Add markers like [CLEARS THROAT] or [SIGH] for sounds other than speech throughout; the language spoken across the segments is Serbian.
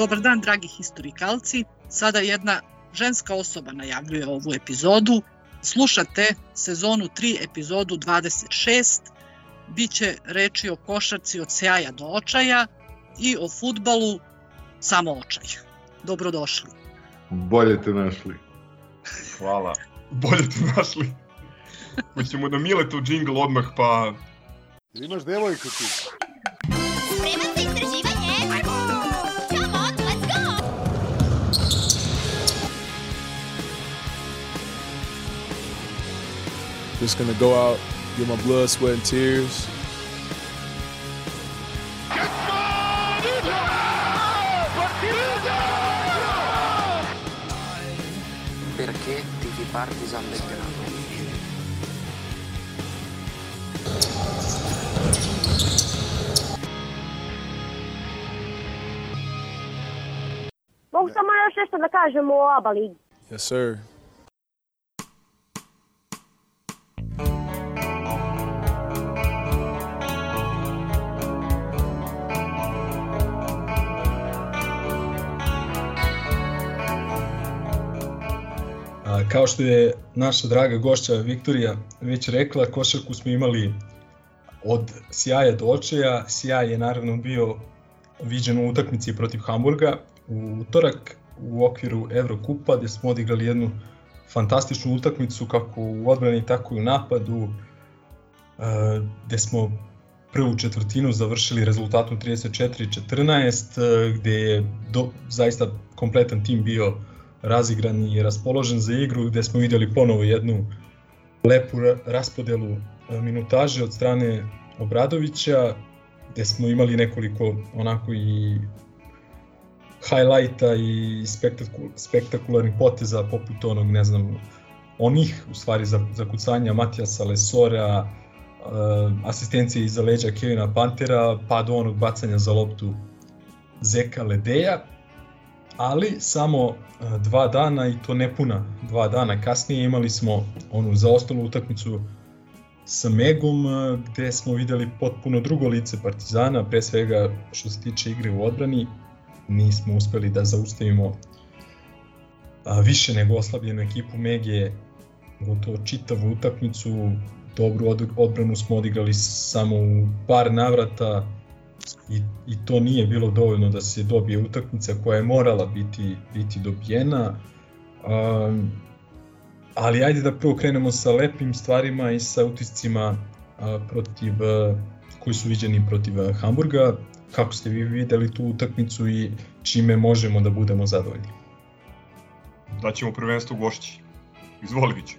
Dobar dan, dragi historikalci. Sada jedna ženska osoba najavljuje ovu epizodu. Slušate sezonu 3, epizodu 26. Biće reči o košarci od sjaja do očaja i o futbalu samo očaj. Dobrodošli. Bolje te našli. Hvala. [LAUGHS] Bolje te našli. Hoćemo da Miletu džingl odmah, pa... Imaš devojku ti. Just gonna go out, get my blood, sweat, and tears. Perché tifi Partisan Belgrado? Mogu samo još nešto da kažem o ABA ligi. Yes, sir. Kao što je naša draga gošća Viktorija već rekla, košarku smo imali od sjaja do očaja. Sjaj je naravno bio viđen u utakmici protiv Hamburga u utorak u okviru Evrokupa gde smo odigrali jednu fantastičnu utakmicu kako u odbrani tako i u napadu e, gde smo prvu četvrtinu završili rezultatom 34-14 gde je do, zaista kompletan tim bio razigran i raspoložen za igru gde smo vidjeli ponovo jednu lepu ra- raspodelu e, minutaže od strane Obradovića gde smo imali nekoliko onako i highlighta i spektakul, spektakularnih poteza poput onog, ne znam, onih u stvari za, za kucanja Matijasa Lesora, uh, asistencije iza leđa Kevina Pantera, pa do onog bacanja za loptu Zeka Ledeja, ali samo uh, dva dana i to nepuna dva dana kasnije imali smo onu zaostalu utakmicu sa Megom uh, gde smo videli potpuno drugo lice Partizana, pre svega što se tiče igre u odbrani, nismo uspeli da zaustavimo više nego oslabljenu ekipu Mege gotovo čitavu utakmicu. Dobru od, odbranu smo odigrali samo u par navrata i, i to nije bilo dovoljno da se dobije utakmica koja je morala biti, biti dobijena um, ali ajde da prvo krenemo sa lepim stvarima i sa utiscima a, protiv a, koji su viđeni protiv a, Hamburga kako ste vi videli tu utakmicu i čime možemo da budemo zadovoljni. Daćemo prvenstvo gošći. Izvoli Vić.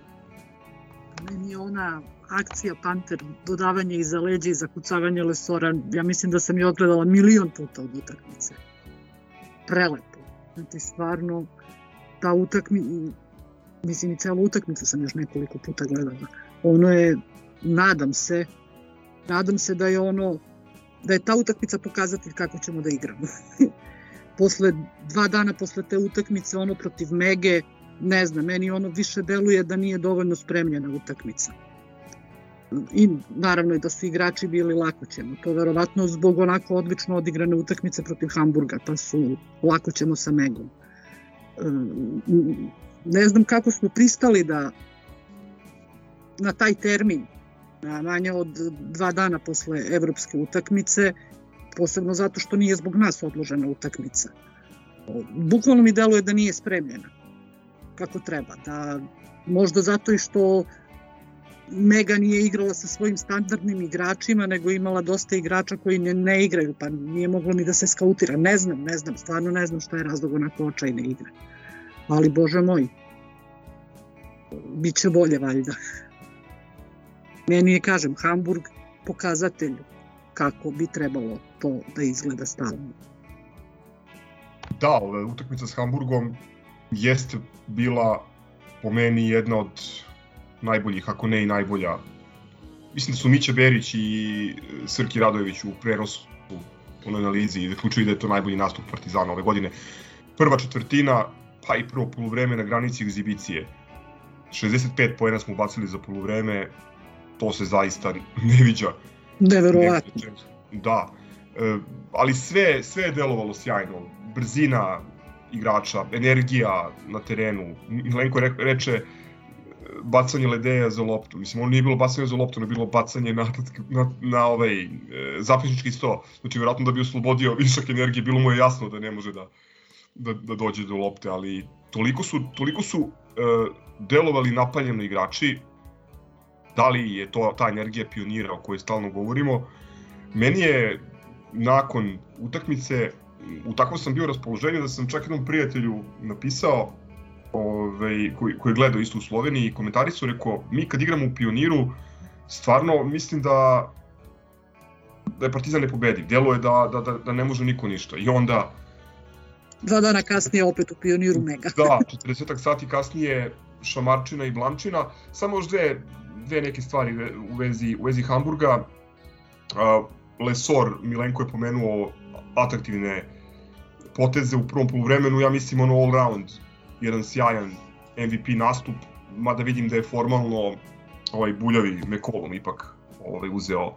Meni je ona akcija Panter, dodavanje iza leđa i zakucavanje lesora, ja mislim da sam je ogledala milion puta od utakmice. Prelepo. Znači, stvarno, ta utakmi, mislim i celu utakmicu sam još nekoliko puta gledala. Ono je, nadam se, nadam se da je ono, da je ta utakmica pokazatelj kako ćemo da igramo. [LAUGHS] posle dva dana posle te utakmice, ono protiv Mege, ne znam, meni ono više deluje da nije dovoljno spremljena utakmica. I naravno i da su igrači bili lako ćemo. To verovatno zbog onako odlično odigrane utakmice protiv Hamburga, pa su lako ćemo sa Megom. Ne znam kako smo pristali da na taj termin, na manje od dva dana posle evropske utakmice, posebno zato što nije zbog nas odložena utakmica. Bukvalno mi deluje da nije spremljena kako treba, da možda zato i što Mega nije igrala sa svojim standardnim igračima, nego imala dosta igrača koji ne, ne igraju, pa nije moglo ni da se skautira. Ne znam, ne znam, stvarno ne znam šta je razlog onako očajne igre. Ali, bože moj, bit će bolje valjda. Meni je, kažem, Hamburg pokazatelj kako bi trebalo to da izgleda stalno. Da, utakmica s Hamburgom jeste bila po meni jedna od najboljih, ako ne i najbolja. Mislim da su Mića Berić i Srki Radojević u prenosu u analizi i zaključili da je to najbolji nastup Partizana ove godine. Prva četvrtina, pa i prvo poluvreme na granici egzibicije. 65 poena smo ubacili za poluvreme, to se zaista ne viđa. Neverovatno. Da, e, ali sve, sve je delovalo sjajno. Brzina igrača, energija na terenu. Milenko re, reče bacanje ledeja za loptu. Mislim, ono nije bilo bacanje za loptu, ono bilo bacanje na, na, na ovaj e, zapisnički sto. Znači, vjerojatno da bi oslobodio višak energije, bilo mu je jasno da ne može da, da, da dođe do lopte, ali toliko su, toliko su e, delovali napaljeno igrači, da li je to ta energija pionira o kojoj stalno govorimo, meni je nakon utakmice u takvom sam bio raspoloženju da sam čak jednom prijatelju napisao ovaj, koji, koji je gledao isto u Sloveniji i komentari su rekao, mi kad igramo u Pioniru, stvarno mislim da da je Partizan ne pobedi. Delo je da, da, da, da ne može niko ništa. I onda... Dva dana kasnije opet u Pioniru Mega. da, 40 [LAUGHS] sati kasnije Šamarčina i Blančina. Samo još dve, dve neke stvari u vezi, u vezi Hamburga. Uh, Lesor, Milenko je pomenuo atraktivne poteze u prvom poluvremenu, ja mislim ono all round, jedan sjajan MVP nastup, mada vidim da je formalno ovaj buljavi Mekolom ipak ovaj, uzeo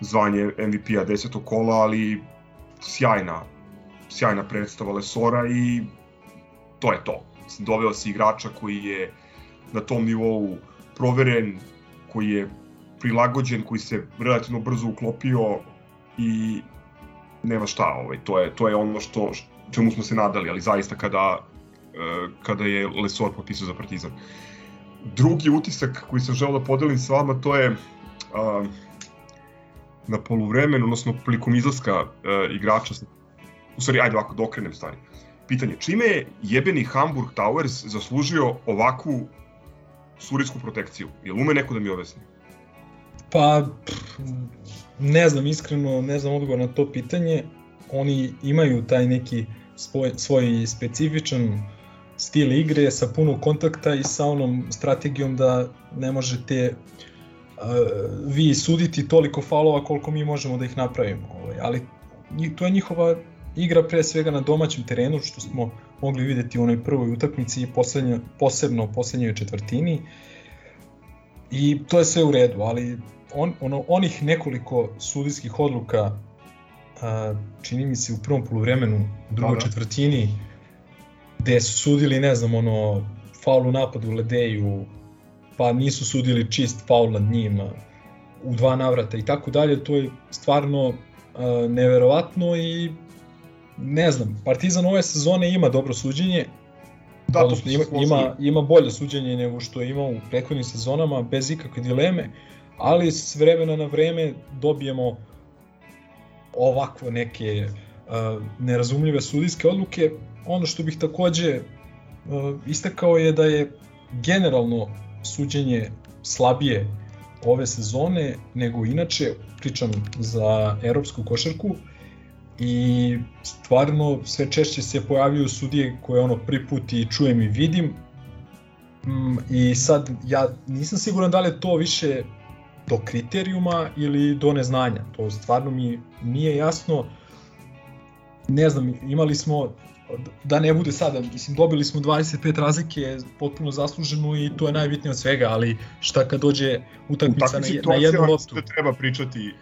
zvanje MVP-a desetog kola, ali sjajna, sjajna predstava Lesora i to je to. Mislim, doveo si igrača koji je na tom nivou proveren, koji je prilagođen, koji se relativno brzo uklopio i nema šta, ovaj, to je to je ono što čemu smo se nadali, ali zaista kada kada je Lesor potpisao za Partizan. Drugi utisak koji sam želeo da podelim s vama, to je a, na poluvremenu, odnosno prilikom izlaska a, e, igrača, u stvari, ajde ovako, dokrenem da stvari. Pitanje, čime je jebeni Hamburg Towers zaslužio ovakvu surijsku protekciju? Jel ume neko da mi objasni? Pa, ne znam iskreno, ne znam odgovor na to pitanje. Oni imaju taj neki svoj, svoj specifičan stil igre sa puno kontakta i sa onom strategijom da ne možete uh, vi suditi toliko falova koliko mi možemo da ih napravimo. Ovaj, ali to je njihova igra pre svega na domaćem terenu, što smo mogli videti u onoj prvoj utakmici i poslednjo, posebno u poslednjoj četvrtini. I to je sve u redu, ali on, ono, onih nekoliko sudijskih odluka a, čini mi se u prvom poluvremenu, u drugoj Dobro. četvrtini, gde su sudili, ne znam, ono, faul u napadu Ledeju, pa nisu sudili čist faul nad njim u dva navrata i tako dalje, to je stvarno a, neverovatno i ne znam, Partizan ove sezone ima dobro suđenje, Da, to odnosno ima, ima, ima bolje suđenje nego što je imao u prethodnim sezonama, bez ikakve dileme, ali s vremena na vreme dobijemo ovakvo neke uh, nerazumljive sudijske odluke. Ono što bih takođe istakao je da je generalno suđenje slabije ove sezone nego inače, pričam za evropsku košarku, i stvarno sve češće se pojavljuju sudije koje ono prvi put i čujem i vidim. Mm, i sad ja nisam siguran da li je to više do kriterijuma ili do neznanja. To stvarno mi nije jasno ne znam imali smo da ne bude sada, mislim dobili smo 25 razlike potpuno zasluženo i to je najbitnije od svega, ali šta kad dođe utakmica na, na jednu loptu? Da treba pričati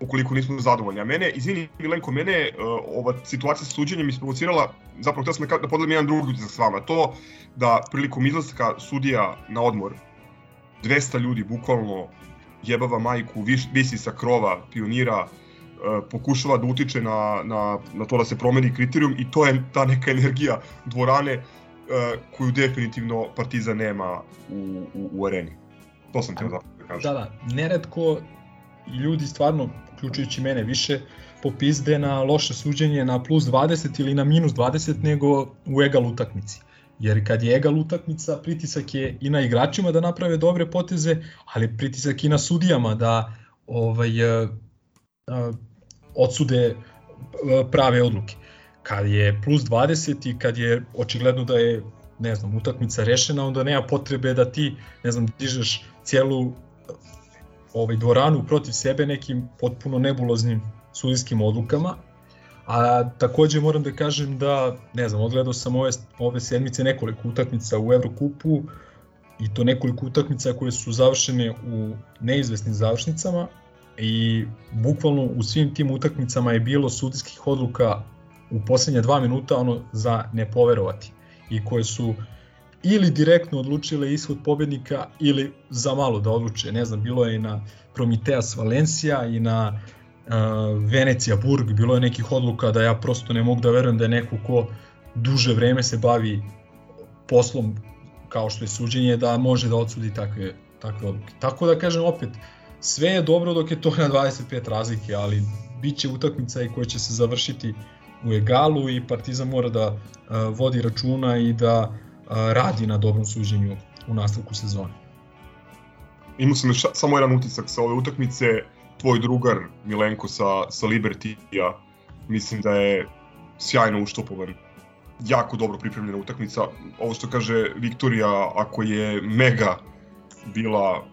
ukoliko nismo zadovoljni. A mene, izvini Milenko, mene uh, ova situacija sa suđenjem isprovocirala, zapravo htio sam da, da podelim jedan drugi utisak s vama, to da prilikom izlaska sudija na odmor 200 ljudi bukvalno jebava majku, viš, visi sa krova, pionira, uh, pokušava da utiče na, na, na to da se promeni kriterijum i to je ta neka energija dvorane uh, koju definitivno Partizan nema u, u, u areni. to sam teo zapravo da kažem. Da, da, neretko ljudi stvarno, uključujući mene, više popizde na loše suđenje na plus 20 ili na minus 20 nego u egal utakmici. Jer kad je egal utakmica, pritisak je i na igračima da naprave dobre poteze, ali pritisak i na sudijama da ovaj, uh, odsude prave odluke. Kad je plus 20 i kad je očigledno da je ne znam, utakmica rešena, onda nema potrebe da ti, ne znam, dižeš cijelu ovaj dvoranu protiv sebe nekim potpuno nebuloznim sudijskim odlukama. A takođe moram da kažem da, ne znam, odgledao sam ove, ove sedmice nekoliko utakmica u Evrokupu i to nekoliko utakmica koje su završene u neizvesnim završnicama i bukvalno u svim tim utakmicama je bilo sudijskih odluka u poslednje dva minuta ono za ne poverovati i koje su ili direktno odlučile ishod pobednika ili za malo da odluče. Ne znam, bilo je i na Prometeas Valencija i na uh, Venecija Burg, bilo je nekih odluka da ja prosto ne mogu da verujem da je neko ko duže vreme se bavi poslom kao što je suđenje da može da odsudi takve, takve odluke. Tako da kažem opet, sve je dobro dok je to na 25 razlike, ali bit će utakmica i koja će se završiti u egalu i Partizan mora da uh, vodi računa i da uh, radi na dobrom suđenju u nastavku sezone. Imao sam još samo jedan utisak sa ove utakmice, tvoj drugar Milenko sa, sa Libertija, mislim da je sjajno uštopovan jako dobro pripremljena utakmica. Ovo što kaže Viktorija, ako je mega bila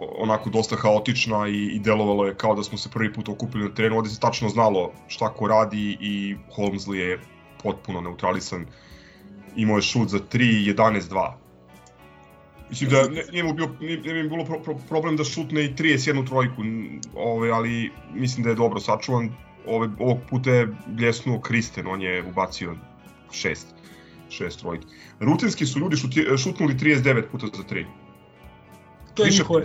onako dosta haotična i, i delovalo je kao da smo se prvi put okupili na terenu, ovde se tačno znalo šta ko radi i Holmesley je potpuno neutralisan. Imao je šut za 3, 11-2. Mislim da nije mu bio, nije, nije bilo pro, pro, problem da šutne i 31 trojku, ove, ali mislim da je dobro sačuvan. Ove, ovog puta je bljesnuo Kristen, on je ubacio 6, 6 trojki. Rutinski su ljudi šuti, šutnuli 39 puta za 3 to je, njihova,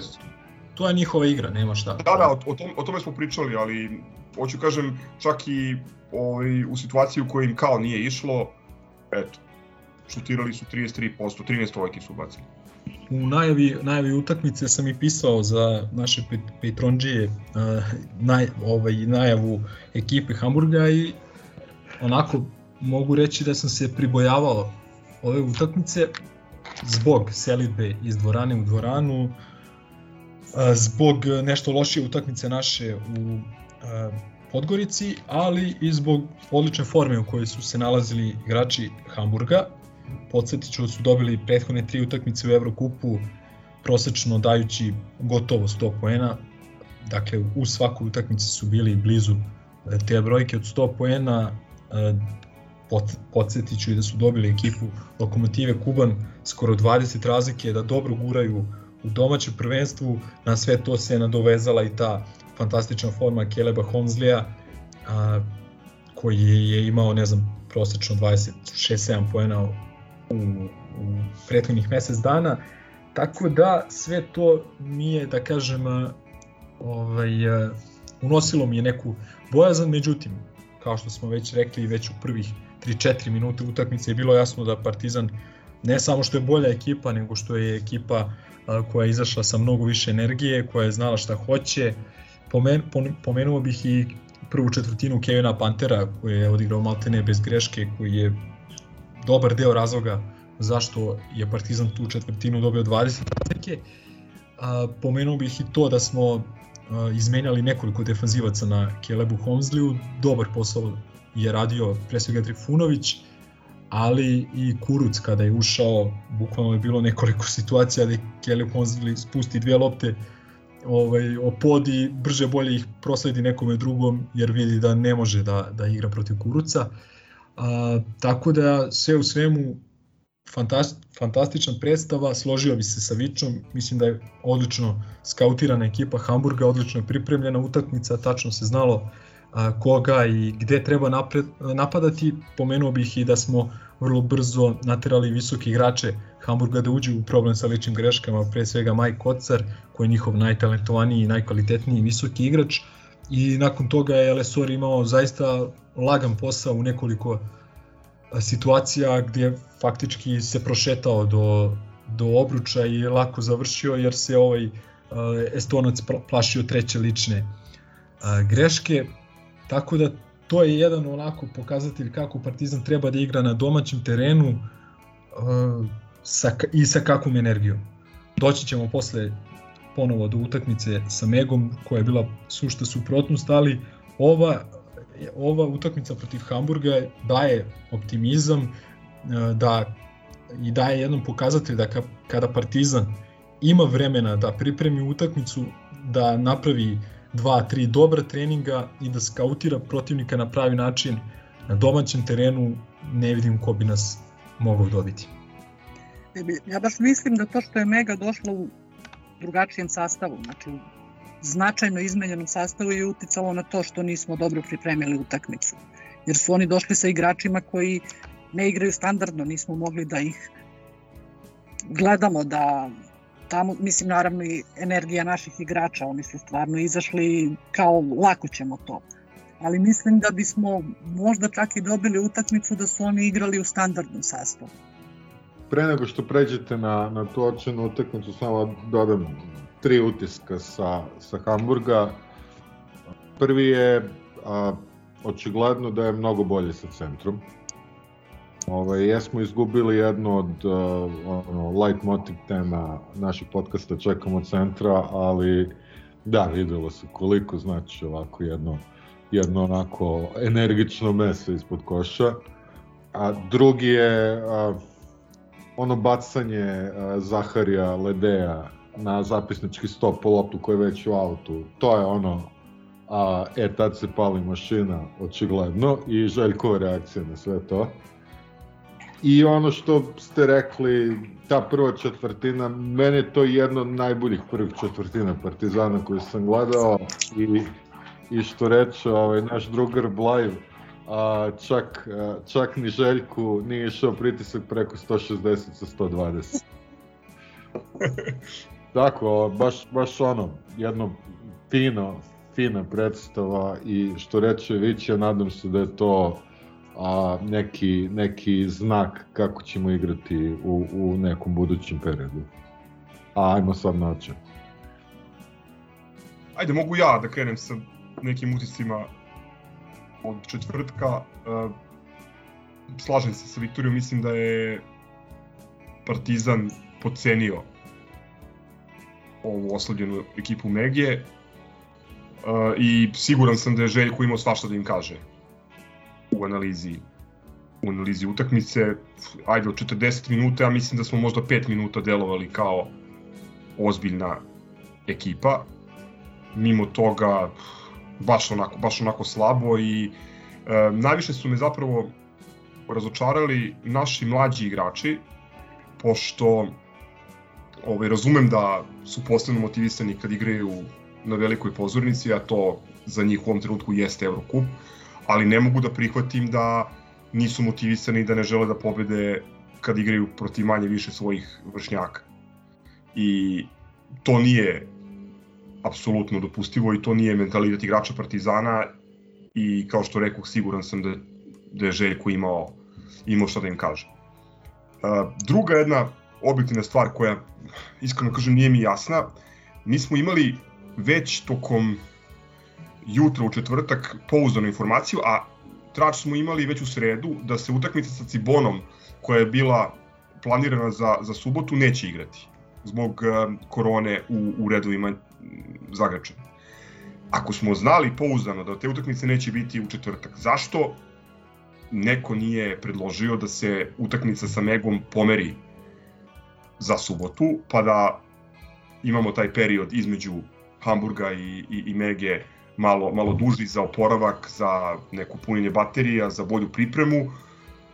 to je njihova igra, nema šta. Da, da, o, tom, o tome smo pričali, ali hoću kažem, čak i ovaj, u situaciji u kojoj im kao nije išlo, eto, šutirali su 33%, 13 trojki su ubacili. U najavi, najavi utakmice sam i pisao za naše Patronđije uh, naj, ovaj, najavu ekipe Hamburga i onako mogu reći da sam se pribojavao ove utakmice zbog selitbe iz dvorane u dvoranu, zbog nešto lošije utakmice naše u Podgorici, ali i zbog odlične forme u kojoj su se nalazili igrači Hamburga. Podsjetit ću da su dobili prethodne tri utakmice u Evrokupu, prosečno dajući gotovo 100 poena. Dakle, u svakoj utakmici su bili blizu te brojke od 100 poena podsjetit ću i da su dobili ekipu Lokomotive Kuban skoro 20 razlike, da dobro guraju u domaćem prvenstvu, na sve to se nadovezala i ta fantastična forma Keleba Honzlija, a, koji je imao, ne znam, prosečno 26-7 poena u, u prethodnih mesec dana, tako da sve to mi je, da kažem, ovaj, unosilo mi je neku bojazan, međutim, kao što smo već rekli, već u prvih 3-4 minute utakmice je bilo jasno da Partizan ne samo što je bolja ekipa, nego što je ekipa koja je izašla sa mnogo više energije, koja je znala šta hoće. Pomen, pomenuo bih i prvu četvrtinu Kevina Pantera koji je odigrao maltene bez greške, koji je dobar deo razloga zašto je Partizan tu četvrtinu dobio 20 razlike. Pomenuo bih i to da smo izmenjali nekoliko defanzivaca na Kelebu Homsliju, dobar posao je radio pre svega Trifunović, ali i Kuruc kada je ušao, bukvalno je bilo nekoliko [LAUGHS] situacija da je Kelly Ponzili spusti dve lopte ovaj, opodi, brže bolje ih prosledi nekome drugom jer vidi da ne može da, da igra protiv Kuruca. A, tako da sve u svemu fantast, fantastična predstava, složio bi se sa Vičom, mislim da je odlično skautirana ekipa Hamburga, odlično je pripremljena utakmica, tačno se znalo koga i gde treba napred, napadati. Pomenuo bih i da smo vrlo brzo naterali visoke igrače Hamburga da uđu u problem sa ličnim greškama, pre svega Mike Kocar, koji je njihov najtalentovaniji i najkvalitetniji visoki igrač. I nakon toga je Lesor imao zaista lagan posao u nekoliko situacija gdje faktički se prošetao do do obruča i lako završio jer se ovaj Estonac plašio treće lične greške. Tako da to je jedan onako pokazatelj kako Partizan treba da igra na domaćem terenu sa, i sa kakvom energijom. Doći ćemo posle ponovo do utakmice sa Megom koja je bila sušta suprotnost, ali ova, ova utakmica protiv Hamburga daje optimizam da i daje jednom pokazatelj da kada Partizan ima vremena da pripremi utakmicu, da napravi dva, tri dobra treninga i da skautira protivnika na pravi način na domaćem terenu, ne vidim ko bi nas mogao dobiti. Ja baš mislim da to što je Mega došla u drugačijem sastavu, znači u značajno izmenjenom sastavu je uticalo na to što nismo dobro pripremili utakmicu. Jer su oni došli sa igračima koji ne igraju standardno, nismo mogli da ih gledamo da tamo, mislim naravno i energija naših igrača, oni su stvarno izašli kao lako ćemo to. Ali mislim da bismo možda čak i dobili utakmicu da su oni igrali u standardnom sastavu. Pre nego što pređete na, na tu očenu utakmicu, samo dodam tri utiska sa, sa Hamburga. Prvi je a, očigledno da je mnogo bolje sa centrom. Ove, jesmo izgubili jednu od uh, ono, light motiv tema naših podcasta Čekamo centra, ali da, videlo se koliko znači ovako jedno, jedno onako energično meso ispod koša. A drugi je uh, ono bacanje uh, Zaharija Ledeja na zapisnički stop po loptu koji je već u autu. To je ono a, e, tad se pali mašina, očigledno, i Željkova reakcija na sve to. I ono što ste rekli, ta prva četvrtina, meni je to jedna od najboljih prvih četvrtina Partizana koju sam gledao i, i što reče ovaj, naš drugar Blajev, a, čak, a, čak ni Željku nije išao pritisak preko 160 sa 120. [LAUGHS] Tako, baš, baš ono, jedno fino, fina predstava i što reče Vić, ja nadam se da je to a, neki, neki znak kako ćemo igrati u, u nekom budućem periodu. A, ajmo sad način. Ajde, mogu ja da krenem sa nekim utiscima od četvrtka. Uh, slažem se sa Viktorijom, mislim da je Partizan pocenio ovu oslavljenu ekipu Megije uh, i siguran sam da je Željko imao svašta da im kaže u analizi u analizi utakmice. Ajde, od 40 minuta, ja mislim da smo možda 5 minuta delovali kao ozbiljna ekipa. Mimo toga, baš onako, baš onako slabo i e, najviše su me zapravo razočarali naši mlađi igrači, pošto ovaj, razumem da su posebno motivisani kad igraju na velikoj pozornici, a to za njih u ovom trenutku jeste Eurocup, ali ne mogu da prihvatim da nisu motivisani i da ne žele da pobede kad igraju protiv manje više svojih vršnjaka. I to nije apsolutno dopustivo i to nije mentalitet igrača Partizana i kao što rekao siguran sam da, da je Željko imao, imao šta da im kaže. Uh, druga jedna objektivna stvar koja iskreno kažem nije mi jasna, mi smo imali već tokom jutra u četvrtak pouzdanu informaciju, a trač smo imali već u sredu da se utakmica sa Cibonom koja je bila planirana za, za subotu neće igrati zbog uh, korone u, u redovima Zagrebačana. Ako smo znali pouzdano da te utakmice neće biti u četvrtak, zašto neko nije predložio da se utakmica sa Megom pomeri za subotu, pa da imamo taj period između Hamburga i, i, i Mege malo, malo duži za oporavak, za neko punjenje baterija, za bolju pripremu.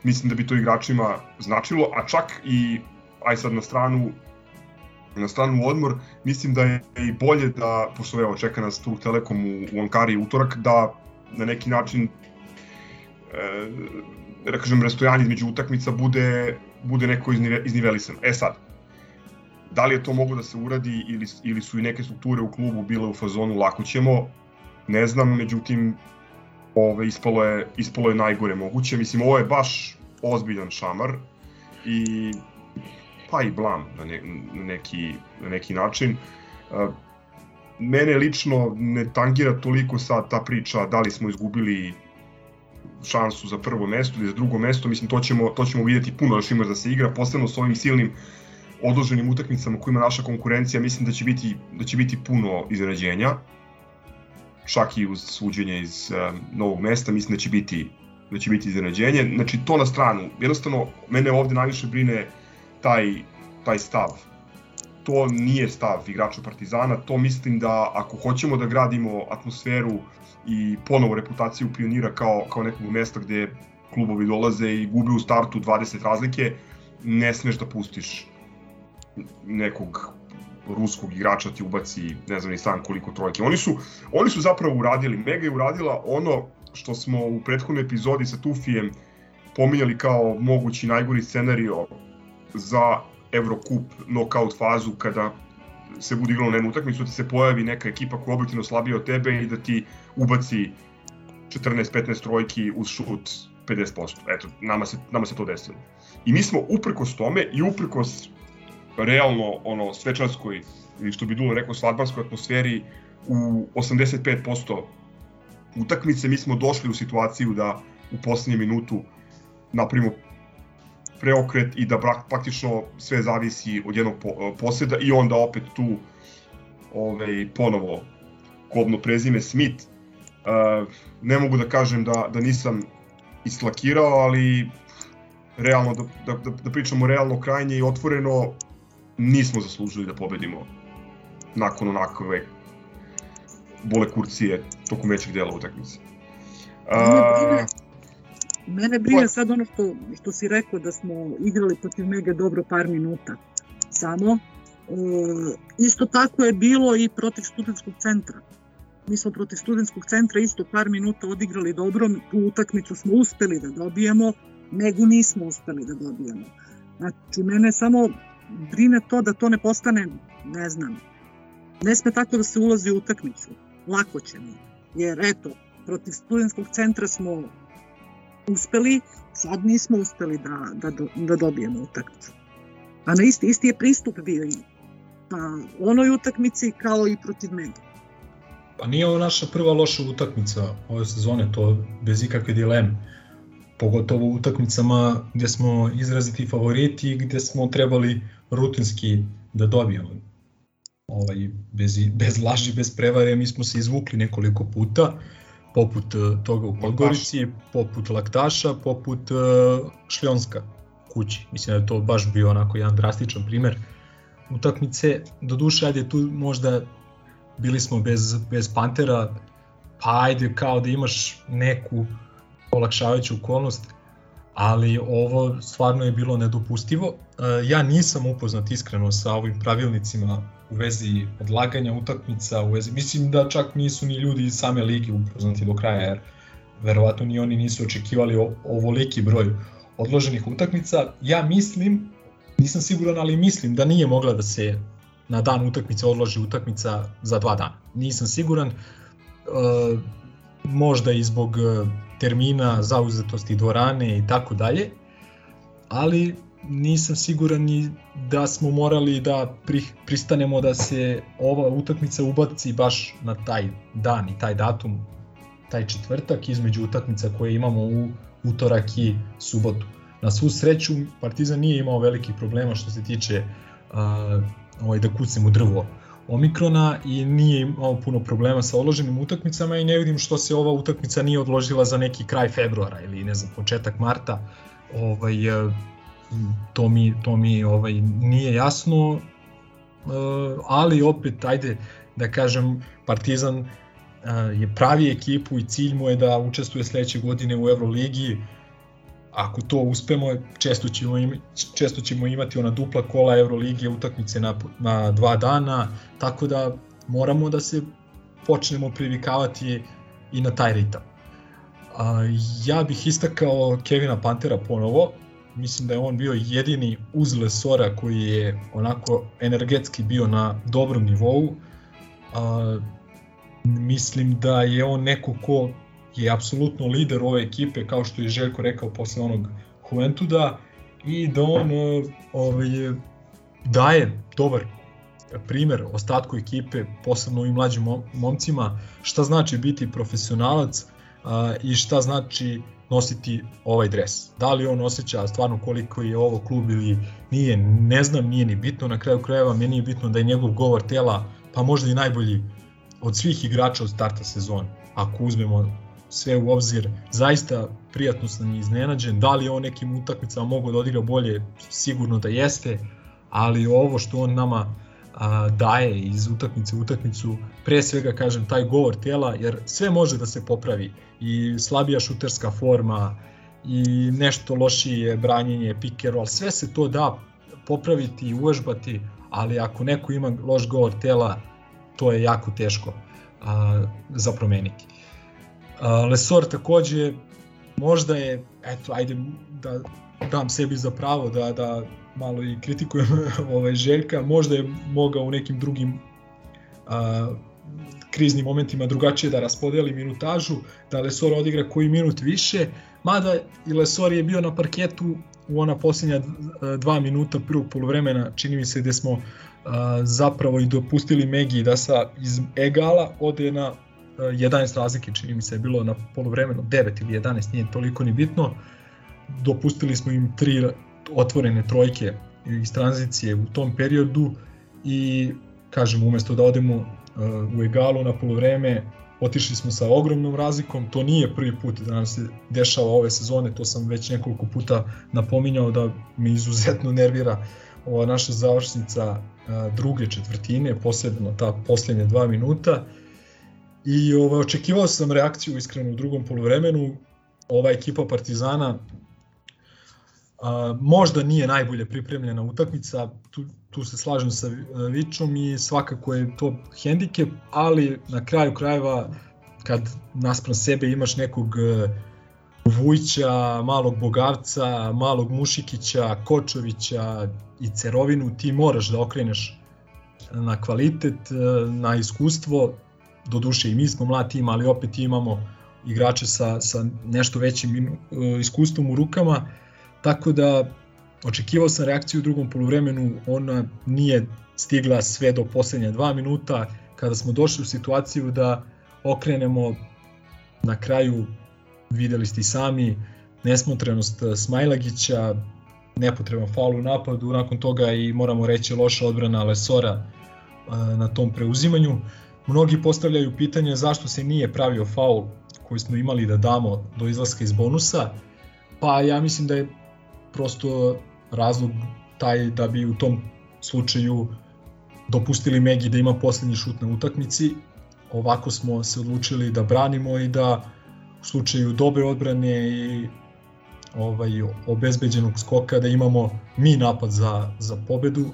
Mislim da bi to igračima značilo, a čak i, aj sad na stranu na stranu odmor, mislim da je i bolje da, pošto evo čeka nas tu Telekom u, u Ankari utorak, da na neki način e, da kažem, rastojanje između utakmica bude, bude neko iznive, iznivelisano. E sad, da li je to mogo da se uradi ili, ili su i neke strukture u klubu bile u fazonu lako ćemo, ne znam, međutim, ove, ispalo, je, ispalo je najgore moguće. Mislim, ovo je baš ozbiljan šamar i pa i blam na, ne, na, neki, na neki način. Mene lično ne tangira toliko sad ta priča da li smo izgubili šansu za prvo mesto ili za drugo mesto, mislim to ćemo, to ćemo vidjeti puno još ima da se igra, posebno s ovim silnim odloženim utakmicama kojima naša konkurencija, mislim da će biti, da će biti puno iznenađenja, čak i uz suđenje iz um, novog mesta, mislim da će biti da će biti iznenađenje. Znači to na stranu. Jednostavno mene ovde najviše brine taj taj stav. To nije stav igrača Partizana, to mislim da ako hoćemo da gradimo atmosferu i ponovo reputaciju pionira kao, kao nekog mesta gde klubovi dolaze i gube u startu 20 razlike, ne smeš da pustiš nekog ruskog igrača ti ubaci ne znam ni sam koliko trojke. Oni su, oni su zapravo uradili, Mega je uradila ono što smo u prethodnoj epizodi sa Tufijem pominjali kao mogući najgori scenario za Eurocup knockout fazu kada se bude igralo na jednu utakmicu, da se pojavi neka ekipa koja je objektivno slabija od tebe i da ti ubaci 14-15 trojki uz šut 50%. Eto, nama se, nama se to desilo. I mi smo uprkos tome i uprkos realno ono svečarskoj ili što bi Dulo rekao svadbarskoj atmosferi u 85% utakmice mi smo došli u situaciju da u poslednjem minutu napravimo preokret i da praktično sve zavisi od jednog poseda i onda opet tu ovaj, ponovo kobno prezime Smith. Uh, ne mogu da kažem da, da nisam islakirao, ali realno, da, da, da, da pričamo realno krajnje i otvoreno, nismo zaslužili da pobedimo nakon onakve bole kurcije tokom većeg dela utakmice. Uh, Mene brine sad ono što, što si rekao da smo igrali protiv Mega dobro par minuta. Samo, e, isto tako je bilo i protiv studentskog centra. Mi smo protiv studentskog centra isto par minuta odigrali dobro, tu utakmicu smo uspeli da dobijemo, Megu nismo uspeli da dobijemo. Znači, mene samo brine to da to ne postane, ne znam, ne sme tako da se ulazi u utakmicu. Lako će mi. Jer eto, protiv studentskog centra smo uspeli, sad nismo uspeli da, da, da dobijemo utakmicu. A na isti, isti je pristup bio i na onoj utakmici kao i protiv Mega. Pa nije ovo naša prva loša utakmica ove sezone, to bez ikakve dileme. Pogotovo u utakmicama gde smo izraziti favoriti i gde smo trebali rutinski da dobijemo. Ovaj, bez, bez laži, bez prevare, mi smo se izvukli nekoliko puta poput e, toga u Podgorici, poput Laktaša, poput uh, Šljonska kući. Mislim da je to baš bio onako jedan drastičan primer utakmice. Do duše, ajde tu možda bili smo bez, bez Pantera, pa ajde kao da imaš neku olakšavajuću okolnost, ali ovo stvarno je bilo nedopustivo. Uh, ja nisam upoznat iskreno sa ovim pravilnicima u vezi odlaganja utakmica, u vezi, mislim da čak nisu ni ljudi iz same ligi upoznati do kraja, jer verovatno ni oni nisu očekivali ovoliki broj odloženih utakmica. Ja mislim, nisam siguran, ali mislim da nije mogla da se na dan utakmice odloži utakmica za dva dana. Nisam siguran, e, možda i zbog e, termina, zauzetosti dvorane i tako dalje, ali nisam siguran ni da smo morali da pri, pristanemo da se ova utakmica ubaci baš na taj dan i taj datum, taj četvrtak između utakmica koje imamo u utorak i subotu. Na svu sreću Partizan nije imao velikih problema što se tiče uh, ovaj, da kucnem drvo Omikrona i nije imao puno problema sa odloženim utakmicama i ne vidim što se ova utakmica nije odložila za neki kraj februara ili ne znam početak marta. Ovaj, to mi, to mi ovaj, nije jasno, e, ali opet, ajde da kažem, Partizan e, je pravi ekipu i cilj mu je da učestvuje sledeće godine u Euroligi, ako to uspemo, često ćemo, imati, često ćemo imati ona dupla kola Euroligije utakmice na, na dva dana, tako da moramo da se počnemo privikavati i na taj ritam. A, ja bih istakao Kevina Pantera ponovo, mislim da je on bio jedini uz Lesora koji je onako energetski bio na dobrom nivou. A, mislim da je on neko ko je apsolutno lider ove ekipe, kao što je Željko rekao posle onog Juventuda, i da on ovaj, daje dobar primer ostatku ekipe, posebno ovim mlađim mom- momcima, šta znači biti profesionalac a, i šta znači nositi ovaj dres. Da li on osjeća stvarno koliko je ovo klub ili nije, ne znam, nije ni bitno, na kraju krajeva meni je bitno da je njegov govor tela pa možda i najbolji od svih igrača od starta sezone. Ako uzmemo sve u obzir, zaista prijatno sam iznenađen, da li je on nekim utakmicama mogao da odigra bolje, sigurno da jeste, ali ovo što on nama a, daje iz utakmice u utakmicu, pre svega kažem taj govor tela, jer sve može da se popravi. I slabija šuterska forma i nešto lošije branjenje, pick and sve se to da popraviti i uvežbati, ali ako neko ima loš govor tela, to je jako teško a, za promeniti. Lesor takođe možda je, eto, ajde da dam sebi za pravo da, da malo i kritikujem [LAUGHS] ovaj Željka, možda je mogao u nekim drugim a, kriznim momentima drugačije da raspodeli minutažu, da Lesor odigra koji minut više, mada i Lesor je bio na parketu u ona posljednja dva minuta prvog polovremena, čini mi se gde smo a, zapravo i dopustili Megi da sa iz egala ode na 11 razlike, čini mi se je bilo na polovremenu 9 ili 11, nije toliko ni bitno. Dopustili smo im tri otvorene trojke iz tranzicije u tom periodu i kažem umesto da odemo uh, u egalu na polovreme otišli smo sa ogromnom razlikom, to nije prvi put da nam se dešava ove sezone, to sam već nekoliko puta napominjao da me izuzetno nervira ova naša završnica uh, druge četvrtine, posebno ta poslednje dva minuta i ovaj, očekivao sam reakciju iskreno u drugom polovremenu, ova ekipa Partizana a, možda nije najbolje pripremljena utakmica, tu, tu se slažem sa Vičom i svakako je to hendikep, ali na kraju krajeva kad naspram sebe imaš nekog Vujća, malog Bogavca, malog Mušikića, Kočovića i Cerovinu, ti moraš da okreneš na kvalitet, na iskustvo, do duše i mi smo mlad tim, ali opet imamo igrače sa, sa nešto većim iskustvom u rukama, tako da očekivao sam reakciju u drugom poluvremenu, ona nije stigla sve do poslednja dva minuta, kada smo došli u situaciju da okrenemo na kraju, videli ste i sami, nesmotrenost Smajlagića, nepotreban faul u napadu, nakon toga i moramo reći loša odbrana Lesora na tom preuzimanju. Mnogi postavljaju pitanje zašto se nije pravio faul koji smo imali da damo do izlaska iz bonusa, pa ja mislim da je prosto razlog taj da bi u tom slučaju dopustili Megi da ima poslednji šut na utakmici. Ovako smo se odlučili da branimo i da u slučaju dobre odbrane i ovaj obezbeđenog skoka da imamo mi napad za, za pobedu.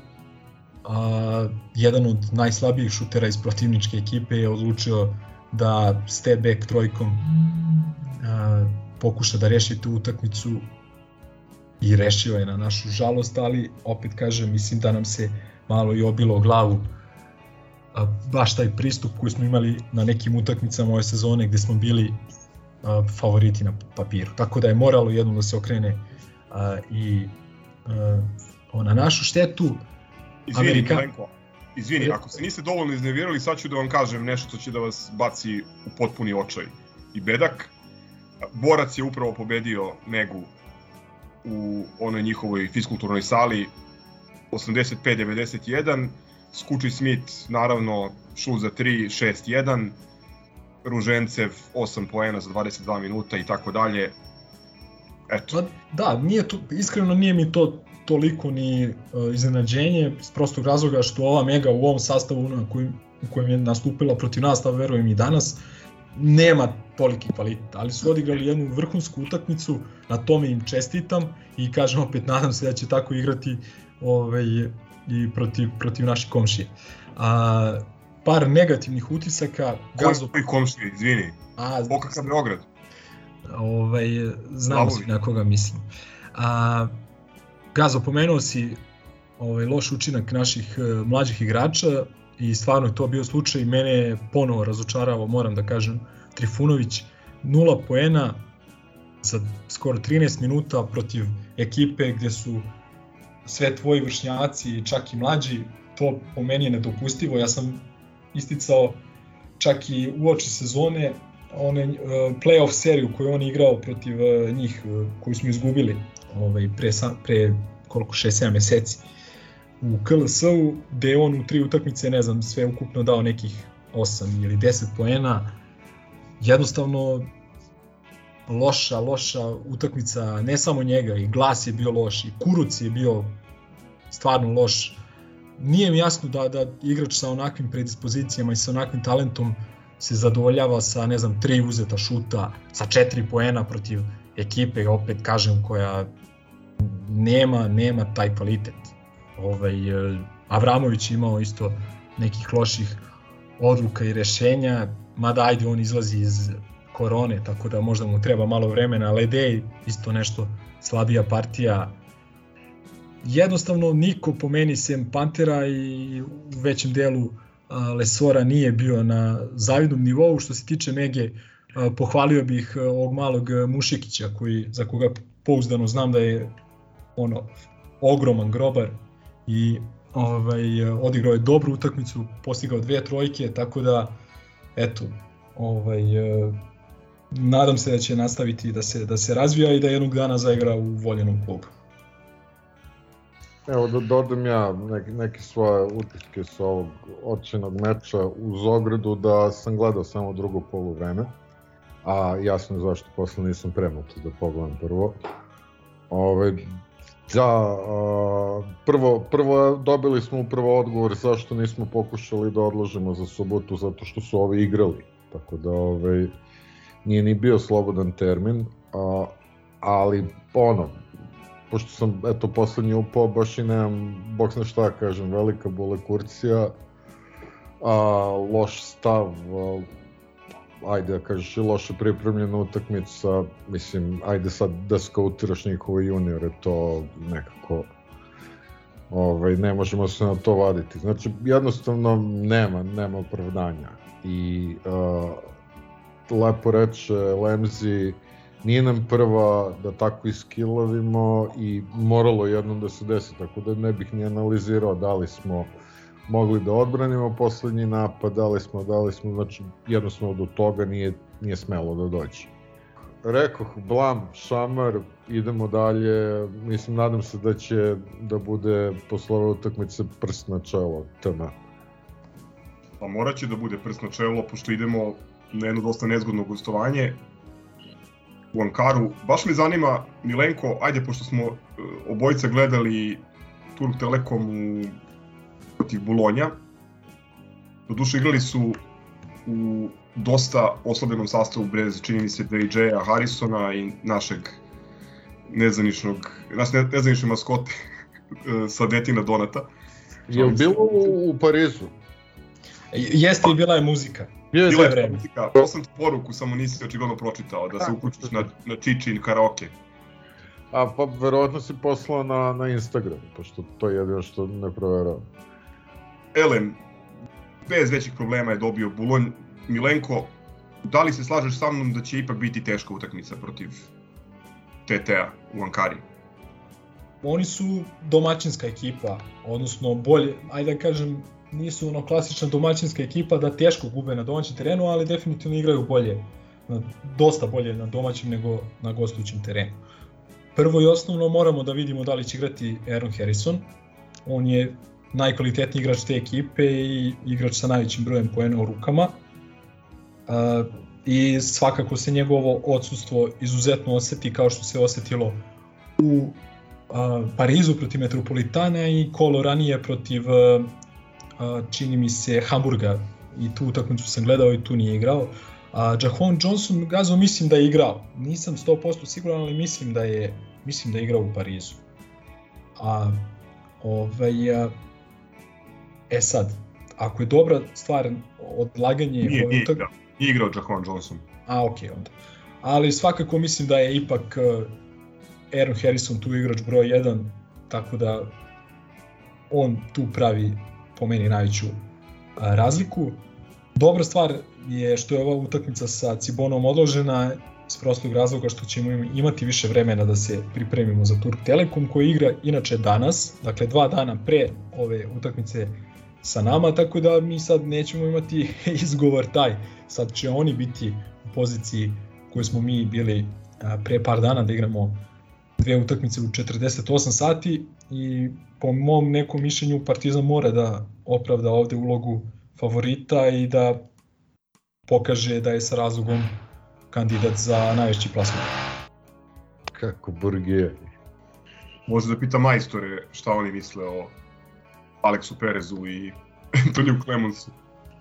A, jedan od najslabijih šutera iz protivničke ekipe je odlučio da step back trojkom a, pokuša da reši tu utakmicu i rešio je na našu žalost, ali opet kažem, mislim da nam se malo i obilo glavu a, baš taj pristup koji smo imali na nekim utakmicama ove sezone gde smo bili a, favoriti na papiru. Tako da je moralo jednom da se okrene a, i a, na našu štetu. Izvini, Amerika... Milenko, izvini, ako se niste dovoljno iznevirali, sad ću da vam kažem nešto što će da vas baci u potpuni očaj i bedak. Borac je upravo pobedio Megu u onoj njihovoj fiskulturnoj sali 85-91, Skuči Smith naravno šut za 3, 6-1, Ružencev 8 poena za 22 minuta i tako dalje. Eto. Da, nije to, iskreno nije mi to toliko ni uh, iznenađenje, s prostog razloga što ova Mega u ovom sastavu na kojim, u kojem je nastupila protiv nas, a verujem i danas, nema toliki kvalitet, ali su odigrali jednu vrhunsku utakmicu, na tome im čestitam i kažem opet, nadam se da će tako igrati ovaj, i protiv, protiv naših komšije. A, par negativnih utisaka. Gazo... Koji komšije, izvini? A, Okakav Beograd. Ovaj, znamo svi na koga mislim. A, Gazo, pomenuo si ovaj, loš učinak naših uh, mlađih igrača i stvarno je to bio slučaj. Mene je ponovo razočarao, moram da kažem, Trifunović, nula poena za skoro 13 minuta protiv ekipe gde su sve tvoji vršnjaci, čak i mlađi, to po meni je nedopustivo. Ja sam isticao čak i u oči sezone one uh, playoff seriju koju on igrao protiv uh, njih, uh, koju smo izgubili ovaj, pre, pre koliko, 6-7 meseci u KLS-u, gde on u tri utakmice, ne znam, sve ukupno dao nekih 8 ili 10 poena. Jednostavno, loša, loša utakmica, ne samo njega, i glas je bio loš, i kuruc je bio stvarno loš. Nije mi jasno da, da igrač sa onakvim predispozicijama i sa onakvim talentom se zadovoljava sa, ne znam, tri uzeta šuta, sa četiri poena protiv ekipe, opet kažem, koja nema, nema taj kvalitet. Ovaj, e, Avramović imao isto nekih loših odluka i rešenja, mada ajde on izlazi iz korone, tako da možda mu treba malo vremena, Ledej isto nešto slabija partija. Jednostavno niko po meni sem Pantera i u većem delu Lesora nije bio na zavidnom nivou. Što se tiče Mege, pohvalio bih ovog malog Mušikića koji, za koga pouzdano znam da je ono ogroman grobar i ovaj, odigrao je dobru utakmicu, postigao dve trojke, tako da eto, ovaj, nadam se da će nastaviti da se, da se razvija i da jednog dana zaigra u voljenom klubu. Evo da dodam ja neke, neke svoje utiske sa ovog očenog meča uz ogradu da sam gledao samo drugo polu vreme, a jasno je zašto posle nisam premoto da pogledam prvo. Ove, da, a, prvo, prvo dobili smo upravo odgovor zašto nismo pokušali da odložimo za subotu, zato što su ovi igrali. Tako da ovaj, nije ni bio slobodan termin, a, ali ono, pošto sam eto poslednji upao, baš i nemam, bok zna šta kažem, velika bole kurcija, a, loš stav, a, ajde da kažeš loše pripremljena utakmica, mislim, ajde sad da skautiraš njihove juniore, to nekako ovaj, ne možemo se na to vaditi. Znači, jednostavno nema, nema opravdanja. I uh, lepo reče Lemzi, nije nam prva da tako iskilovimo i moralo jednom da se desi, tako da ne bih ni analizirao da li smo mogli da odbranimo poslednji napad, da li smo, da li smo, znači jednostavno do toga nije, nije smelo da dođe. Rekoh, blam, šamar, idemo dalje, mislim, nadam se da će da bude posle ove utakmice prst na čelo tema. Pa morat će da bude prst na čelo, pošto idemo na jedno dosta nezgodno gostovanje u Ankaru. Baš me zanima, Milenko, ajde, pošto smo uh, obojica gledali Turk Telekom u, protiv Bolonja, doduše igrali su u dosta oslabenom sastavu bez, čini mi se, DJ-a Harrisona i našeg nezaničnog, nas ne, nezanične maskote [LAUGHS] sa detina Donata. Je bilo u, u Parizu? Jeste i bila je muzika. Je Bila je vreme. muzika, poslao sam ti poruku, samo nisi očigledno pročitao, da se uključiš na, na Čičin karaoke. A pa verovatno si poslao na, na Instagram, pošto to je jedino što ne proveravam. Elem, bez većih problema je dobio Bulonj. Milenko, da li se slažeš sa mnom da će ipak biti teška utakmica protiv TT-a u Ankari? Oni su domaćinska ekipa, odnosno bolje, ajde da kažem, nisu ono klasična domaćinska ekipa da teško gube na domaćem terenu, ali definitivno igraju bolje, na, dosta bolje na domaćem nego na gostujućem terenu. Prvo i osnovno moramo da vidimo da li će igrati Aaron Harrison. On je najkvalitetniji igrač te ekipe i igrač sa najvećim brojem poena u rukama. Uh, I svakako se njegovo odsustvo izuzetno oseti kao što se osetilo u uh, Parizu protiv Metropolitana i kolo ranije protiv uh, čini mi se Hamburga i tu utakmicu sam gledao i tu nije igrao. A Jahon Johnson Gazo mislim da je igrao. Nisam 100% siguran, ali mislim da je mislim da je igrao u Parizu. A ovaj a, e sad, ako je dobra stvar odlaganje Nije, nije igrao, nije igrao Jahon Johnson. A, ok, onda. Ali svakako mislim da je ipak uh, Aaron Harrison tu igrač broj 1, tako da on tu pravi po meni najveću razliku. Dobra stvar je što je ova utakmica sa Cibonom odložena iz prostog razloga što ćemo imati više vremena da se pripremimo za Turk Telekom koji igra inače danas, dakle dva dana pre ove utakmice sa nama, tako da mi sad nećemo imati [LAUGHS] izgovor taj. Sad će oni biti u poziciji koju smo mi bili pre par dana da igramo dve utakmice u 48 sati i po mom nekom mišljenju Partizan mora da opravda ovde ulogu favorita i da pokaže da je sa razlogom kandidat za najveći plasman. Kako burgije. Može da pita majstore šta oni misle o Aleksu Perezu i [LAUGHS] Antoniju Clemensu.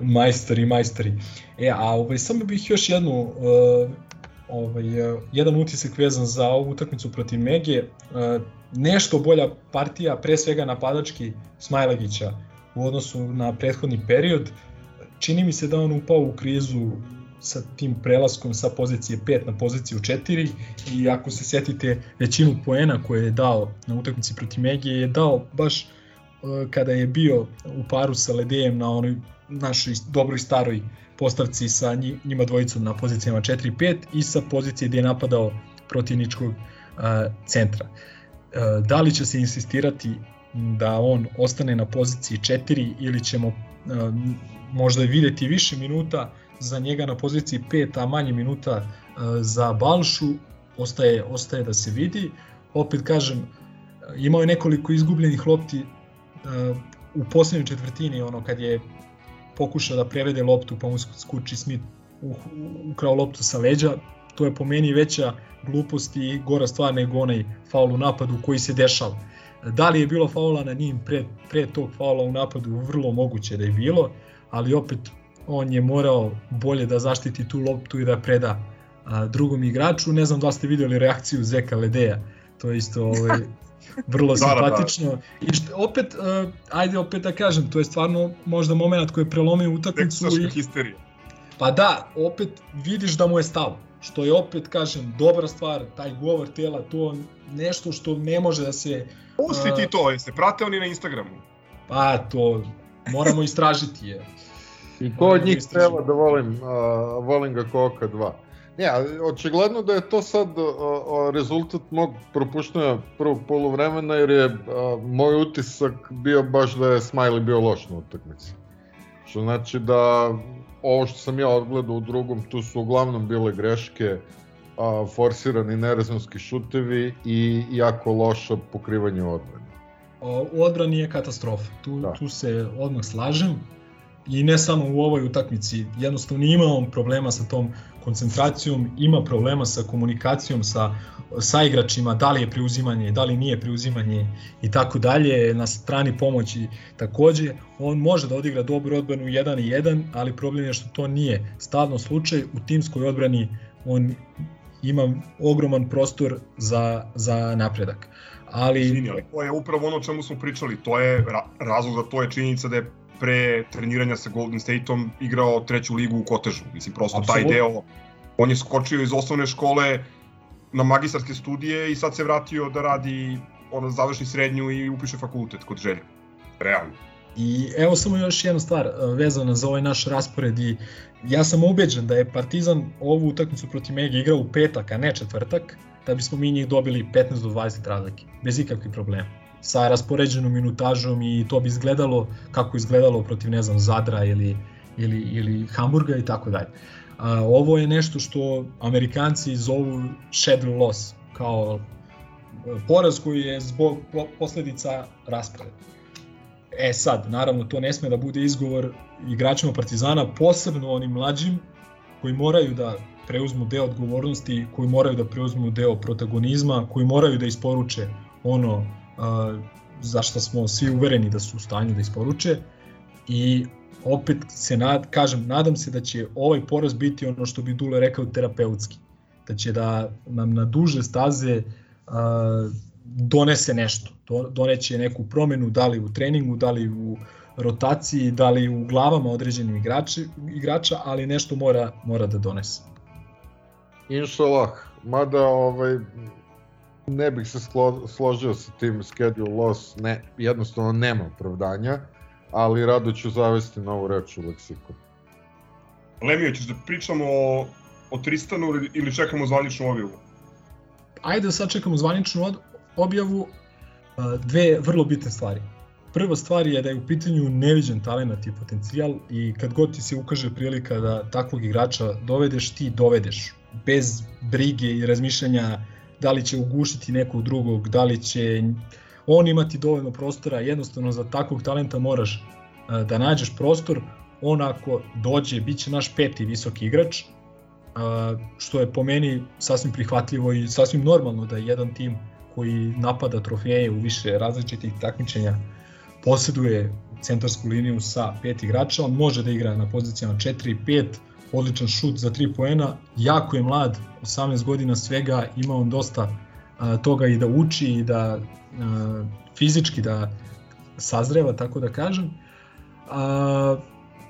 Majstori, majstori. E, a ovaj, samo bih još jednu, uh, ovaj, uh, jedan utisak vezan za ovu utakmicu protiv Mege. Uh, nešto bolja partija, pre svega napadački Smajlagića u odnosu na prethodni period. Čini mi se da on upao u krizu sa tim prelaskom sa pozicije 5 na poziciju 4 i ako se setite većinu poena koje je dao na utakmici protiv Mege je dao baš kada je bio u paru sa Ledejem na onoj našoj dobroj staroj postavci sa njima dvojicom na pozicijama 4 i 5 i sa pozicije gde je napadao protivničkog uh, centra. Uh, da li će se insistirati da on ostane na poziciji 4 ili ćemo možda videti više minuta za njega na poziciji 5, a manje minuta za Balšu, ostaje, ostaje da se vidi. Opet kažem, imao je nekoliko izgubljenih lopti u poslednjoj četvrtini, ono kad je pokušao da prevede loptu pa mu skuči Smith ukrao loptu sa leđa, to je po meni veća glupost i gora stvar nego onaj faul u napadu koji se dešava. Da li je bilo faula na njim pre, pre tog faula u napadu, vrlo moguće da je bilo, ali opet on je morao bolje da zaštiti tu loptu i da preda a, drugom igraču. Ne znam da ste videli reakciju Zeka Ledeja, to je isto [LAUGHS] ovaj, vrlo da, simpatično. Da, da. I što, opet, uh, ajde opet da kažem, to je stvarno možda moment koji je prelomio utakmicu. I... histerija. Pa da, opet vidiš da mu je stalo. Što je opet, kažem, dobra stvar, taj govor tela, to nešto što ne može da se... Pusti uh, ti to, jeste prate oni na Instagramu? Pa to, moramo [LAUGHS] istražiti je. I ko od njih treba da volim, uh, volim ga Koka 2. Ne, očigledno da je to sad o, rezultat mog propuštanja prvog polovremena, jer je a, moj utisak bio baš da je Smiley bio loš na utakmici. Što znači da ovo što sam ja odgledao u drugom, tu su uglavnom bile greške, a, forsirani nerezonski šutevi i jako loša pokrivanje odbrane. U odbrani je katastrofa, tu, da. tu se odmah slažem i ne samo u ovoj utakmici, jednostavno ima on problema sa tom koncentracijom, ima problema sa komunikacijom sa, sa igračima, da li je preuzimanje, da li nije preuzimanje i tako dalje, na strani pomoći takođe, on može da odigra dobru odbranu 1 i 1, ali problem je što to nije stalno slučaj, u timskoj odbrani on ima ogroman prostor za, za napredak. Ali... Izvini, ali to je upravo ono o čemu smo pričali, to je razlog za to je činjenica da je pre treniranja sa Golden Stateom igrao treću ligu u Kotežu. Mislim, prosto Absolut. taj deo, on je skočio iz osnovne škole na magistarske studije i sad se vratio da radi, ono, završi srednju i upiše fakultet kod Želja. Realno. I evo samo još jedna stvar e, vezana za ovaj naš raspored i ja sam ubeđen da je Partizan ovu utakmicu protiv Mega igrao u petak, a ne četvrtak, da bismo mi njih dobili 15 do 20 razlike, bez ikakvih problema sa raspoređenom minutažom i to bi izgledalo kako izgledalo protiv ne znam Zadra ili ili ili Hamburga i tako dalje. A, ovo je nešto što Amerikanci zovu shed loss kao e, poraz koji je zbog posledica rasporeda. E sad, naravno, to ne sme da bude izgovor igračima Partizana, posebno onim mlađim koji moraju da preuzmu deo odgovornosti, koji moraju da preuzmu deo protagonizma, koji moraju da isporuče ono za što smo svi uvereni da su u stanju da isporuče. I opet se nad, kažem, nadam se da će ovaj poraz biti ono što bi Dule rekao terapeutski, da će da nam na duže staze a, donese nešto, doneće neku promenu, da li u treningu, da li u rotaciji, da li u glavama određenih igrači, igrača, ali nešto mora, mora da donese. Inšalah, mada ovaj, ne bih se slo, složio sa tim schedule loss, ne, jednostavno nema opravdanja, ali rado ću zavesti novu reč u leksikon. Lemio, ćeš da pričamo o o Tristanu ili- ili čekamo zvaničnu objavu? Ajde sad čekamo zvaničnu od, objavu. A, Dve vrlo bitne stvari. Prva stvar je da je u pitanju neviđen talent i potencijal i kad god ti se ukaže prilika da takvog igrača dovedeš, ti dovedeš. Bez brige i razmišljanja da li će ugušiti nekog drugog, da li će on imati dovoljno prostora, jednostavno za takvog talenta moraš a, da nađeš prostor, on ako dođe, bit će naš peti visoki igrač, a, što je po meni sasvim prihvatljivo i sasvim normalno da jedan tim koji napada trofeje u više različitih takmičenja posjeduje centarsku liniju sa pet igrača, on može da igra na pozicijama 4 i 5, odličan šut za 3 poena, jako je mlad, 18 godina svega, ima on dosta a, toga i da uči i da a, fizički da sazreva, tako da kažem. A,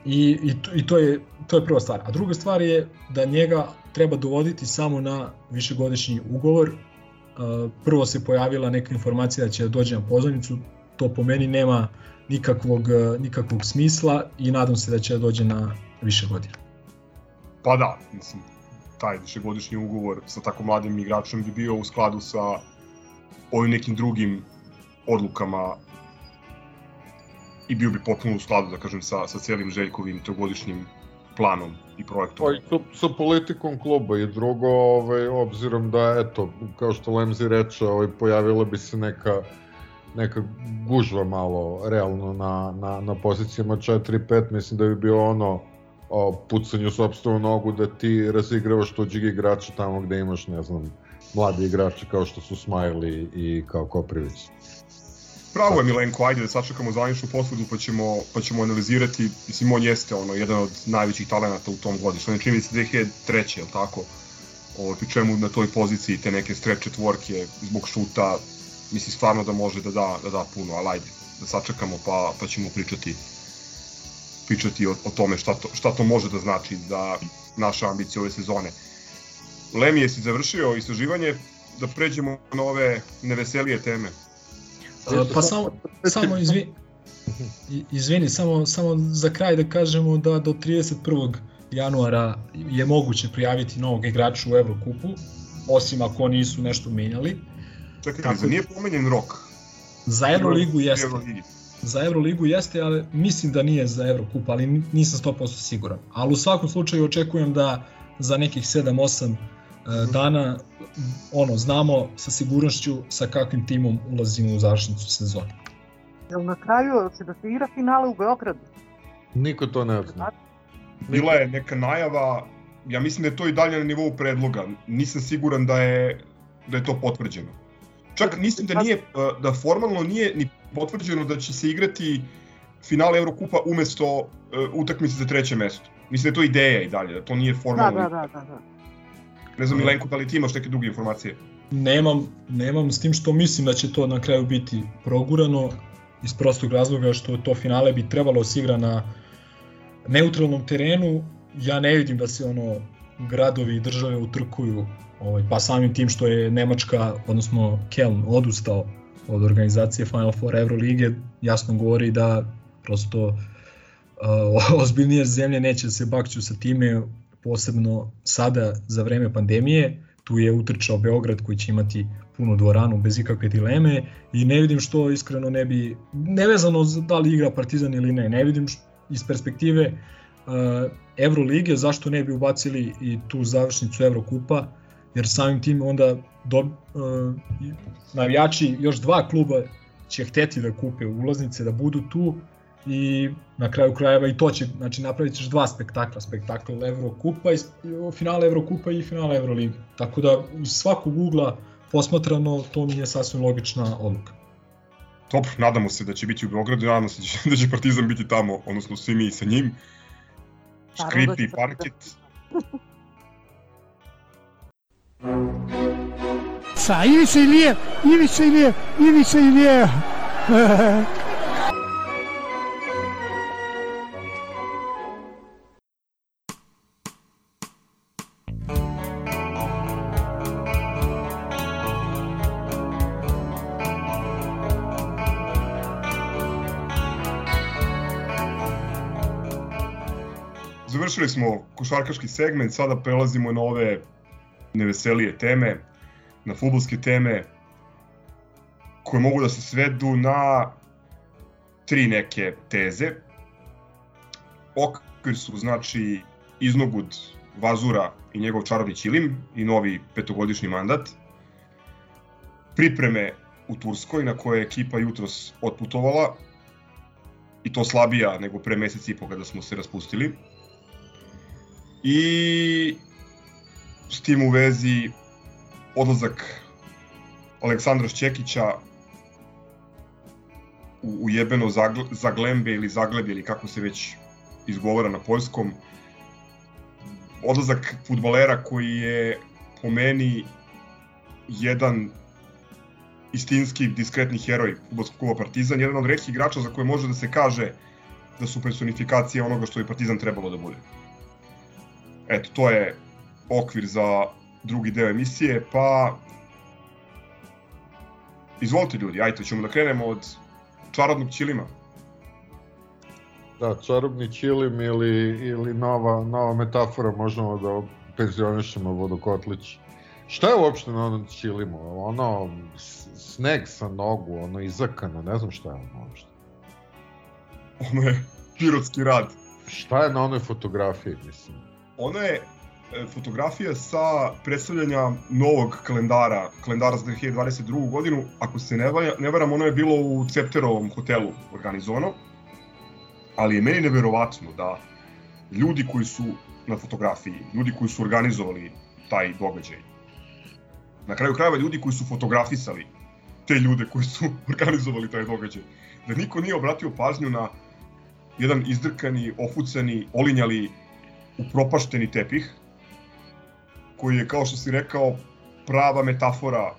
i, i, to, i to, je, to je prva stvar. A druga stvar je da njega treba dovoditi samo na višegodišnji ugovor. A, prvo se pojavila neka informacija da će da dođe na pozornicu, to po meni nema nikakvog, nikakvog smisla i nadam se da će da dođe na više godina. Pa da, mislim, taj višegodišnji ugovor sa tako mladim igračom bi bio u skladu sa ovim nekim drugim odlukama i bio bi potpuno u skladu, da kažem, sa, sa celim Željkovim trogodišnjim planom i projektom. Pa i sa, sa politikom kluba i drugo, ovaj, obzirom da, eto, kao što Lemzi reče, ovaj, pojavila bi se neka neka gužva malo realno na, na, na pozicijama 4-5, mislim da bi bio ono o, pucanju sobstvenu nogu da ti razigravaš tuđeg igrača tamo gde imaš, ne znam, mladi igrači kao što su Smiley i kao Koprivić. Pravo je Milenko, ajde da sačekamo zvaničnu potvrdu pa ćemo, pa ćemo analizirati, mislim on jeste ono, jedan od najvećih talenata u tom godištu, on je čini se 2003. je tako? O, pri čemu na toj poziciji te neke stretch četvorke zbog šuta, mislim stvarno da može da da, da, da puno, ali ajde, da sačekamo pa, pa ćemo pričati pričati o, o tome šta to, šta to može da znači za naše ambicije ove sezone. Lemi, jesi završio istraživanje da pređemo na ove neveselije teme? A, pa samo, samo izvini, izvini, samo, samo za kraj da kažemo da do 31. januara je moguće prijaviti novog igrača u Evrokupu, osim ako nisu nešto menjali. Čekaj, Tako, za nije pomenjen rok? Za Euroligu jeste. Za Euroligu jeste, ali mislim da nije za Evrokup, ali nisam 100% siguran. Ali u svakom slučaju očekujem da za nekih 7-8 mm -hmm. dana ono, znamo sa sigurnošću sa kakvim timom ulazimo u završnicu sezone. Jel na kraju će da se igra finale u Beogradu? Niko to ne zna. Bila je neka najava, ja mislim da je to i dalje na nivou predloga. Nisam siguran da je, da je to potvrđeno. Čak mislim da nije, da formalno nije ni potvrđeno da će se igrati finale Eurokupa umesto uh, utakmice za treće mesto. Mislim da je to ideja i dalje, da to nije formalno. Da, da, da, da. Ne znam, Milenko, da li ti imaš neke druge informacije? Nemam, nemam, s tim što mislim da će to na kraju biti progurano iz prostog razloga što to finale bi trebalo se igra na neutralnom terenu. Ja ne vidim da se ono gradovi i države utrkuju ovaj, pa samim tim što je Nemačka, odnosno Keln, odustao od organizacije Final Four Euroligije, jasno govori da prosto uh, [LAUGHS] ozbiljnije zemlje neće se bakću sa time, posebno sada za vreme pandemije, tu je utrčao Beograd koji će imati punu dvoranu bez ikakve dileme i ne vidim što iskreno ne bi, nevezano da li igra Partizan ili ne, ne vidim iz perspektive uh, Evrolige zašto ne bi ubacili i tu završnicu Evrokupa, jer samim tim onda do, uh, navijači još dva kluba će hteti da kupe ulaznice, da budu tu i na kraju krajeva i to će, znači napravit ćeš dva spektakla, spektakl Evrokupa i finale Evrokupa i finale Euroligi. Tako da iz svakog ugla posmatrano to mi je sasvim logična odluka. Top, nadamo se da će biti u Beogradu, nadamo se da će, [LAUGHS] da će Partizan biti tamo, odnosno svi mi sa njim. Škripi, parket. Sa [LAUGHS] sa Ivica Ilije, Ivica Ilije, Ivica Ilije. završili smo košarkaški segment, sada prelazimo na ove neveselije teme na futbolske teme koje mogu da se svedu na tri neke teze. Okvir su znači iznogud Vazura i njegov čarobni Ćilim i novi petogodišnji mandat. Pripreme u Turskoj na koje je ekipa jutros otputovala i to slabija nego pre mesec i po kada smo se raspustili. I s tim u vezi odlazak Aleksandra Šćekića u, u jebeno zagle, zaglembe ili zaglebje ili kako se već izgovara na poljskom. Odlazak futbolera koji je po meni jedan istinski diskretni heroj futbolskog kluba Partizan, jedan od retkih igrača za koje može da se kaže da su personifikacije onoga što je Partizan trebalo da bude. Eto, to je okvir za drugi deo emisije, pa izvolite ljudi, ajte, ćemo da krenemo od čarobnog ćilima. Da, čarobni ćilim ili, ili nova, nova metafora možemo da penzionišemo vodokotlić. Šta je uopšte na onom ćilimu? Ono, sneg sa nogu, ono izakano, ne znam šta je ono uopšte. Ono je pirotski rad. Šta je na onoj fotografiji, mislim? Ono je fotografija sa predstavljanja novog kalendara, kalendara za 2022. godinu. Ako se ne, vaja, ne varam, ono je bilo u Cepterovom hotelu organizovano, ali je meni neverovatno da ljudi koji su na fotografiji, ljudi koji su organizovali taj događaj, na kraju krajeva ljudi koji su fotografisali te ljude koji su [LAUGHS] organizovali taj događaj, da niko nije obratio pažnju na jedan izdrkani, ofucani, olinjali, upropašteni tepih, koji je, kao što si rekao, prava metafora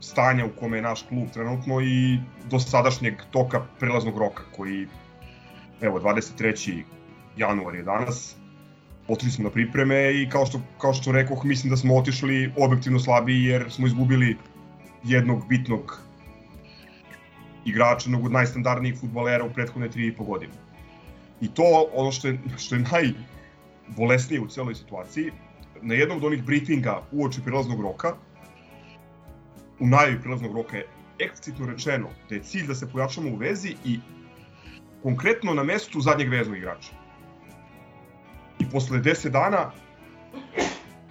stanja u kome je naš klub trenutno i do sadašnjeg toka prelaznog roka koji, evo, 23. januar je danas, otišli smo na pripreme i kao što, kao što rekoh, mislim da smo otišli objektivno slabiji jer smo izgubili jednog bitnog igrača, jednog od najstandardnijih futbolera u prethodne 3,5 godine. I to, ono što je, što je najbolesnije u celoj situaciji, na jednom od onih briefinga uoči prilaznog roka, u najavi prilaznog roka je eksplicitno rečeno da je cilj da se pojačamo u vezi i konkretno na mestu zadnjeg veznog igrača. I posle 10 dana,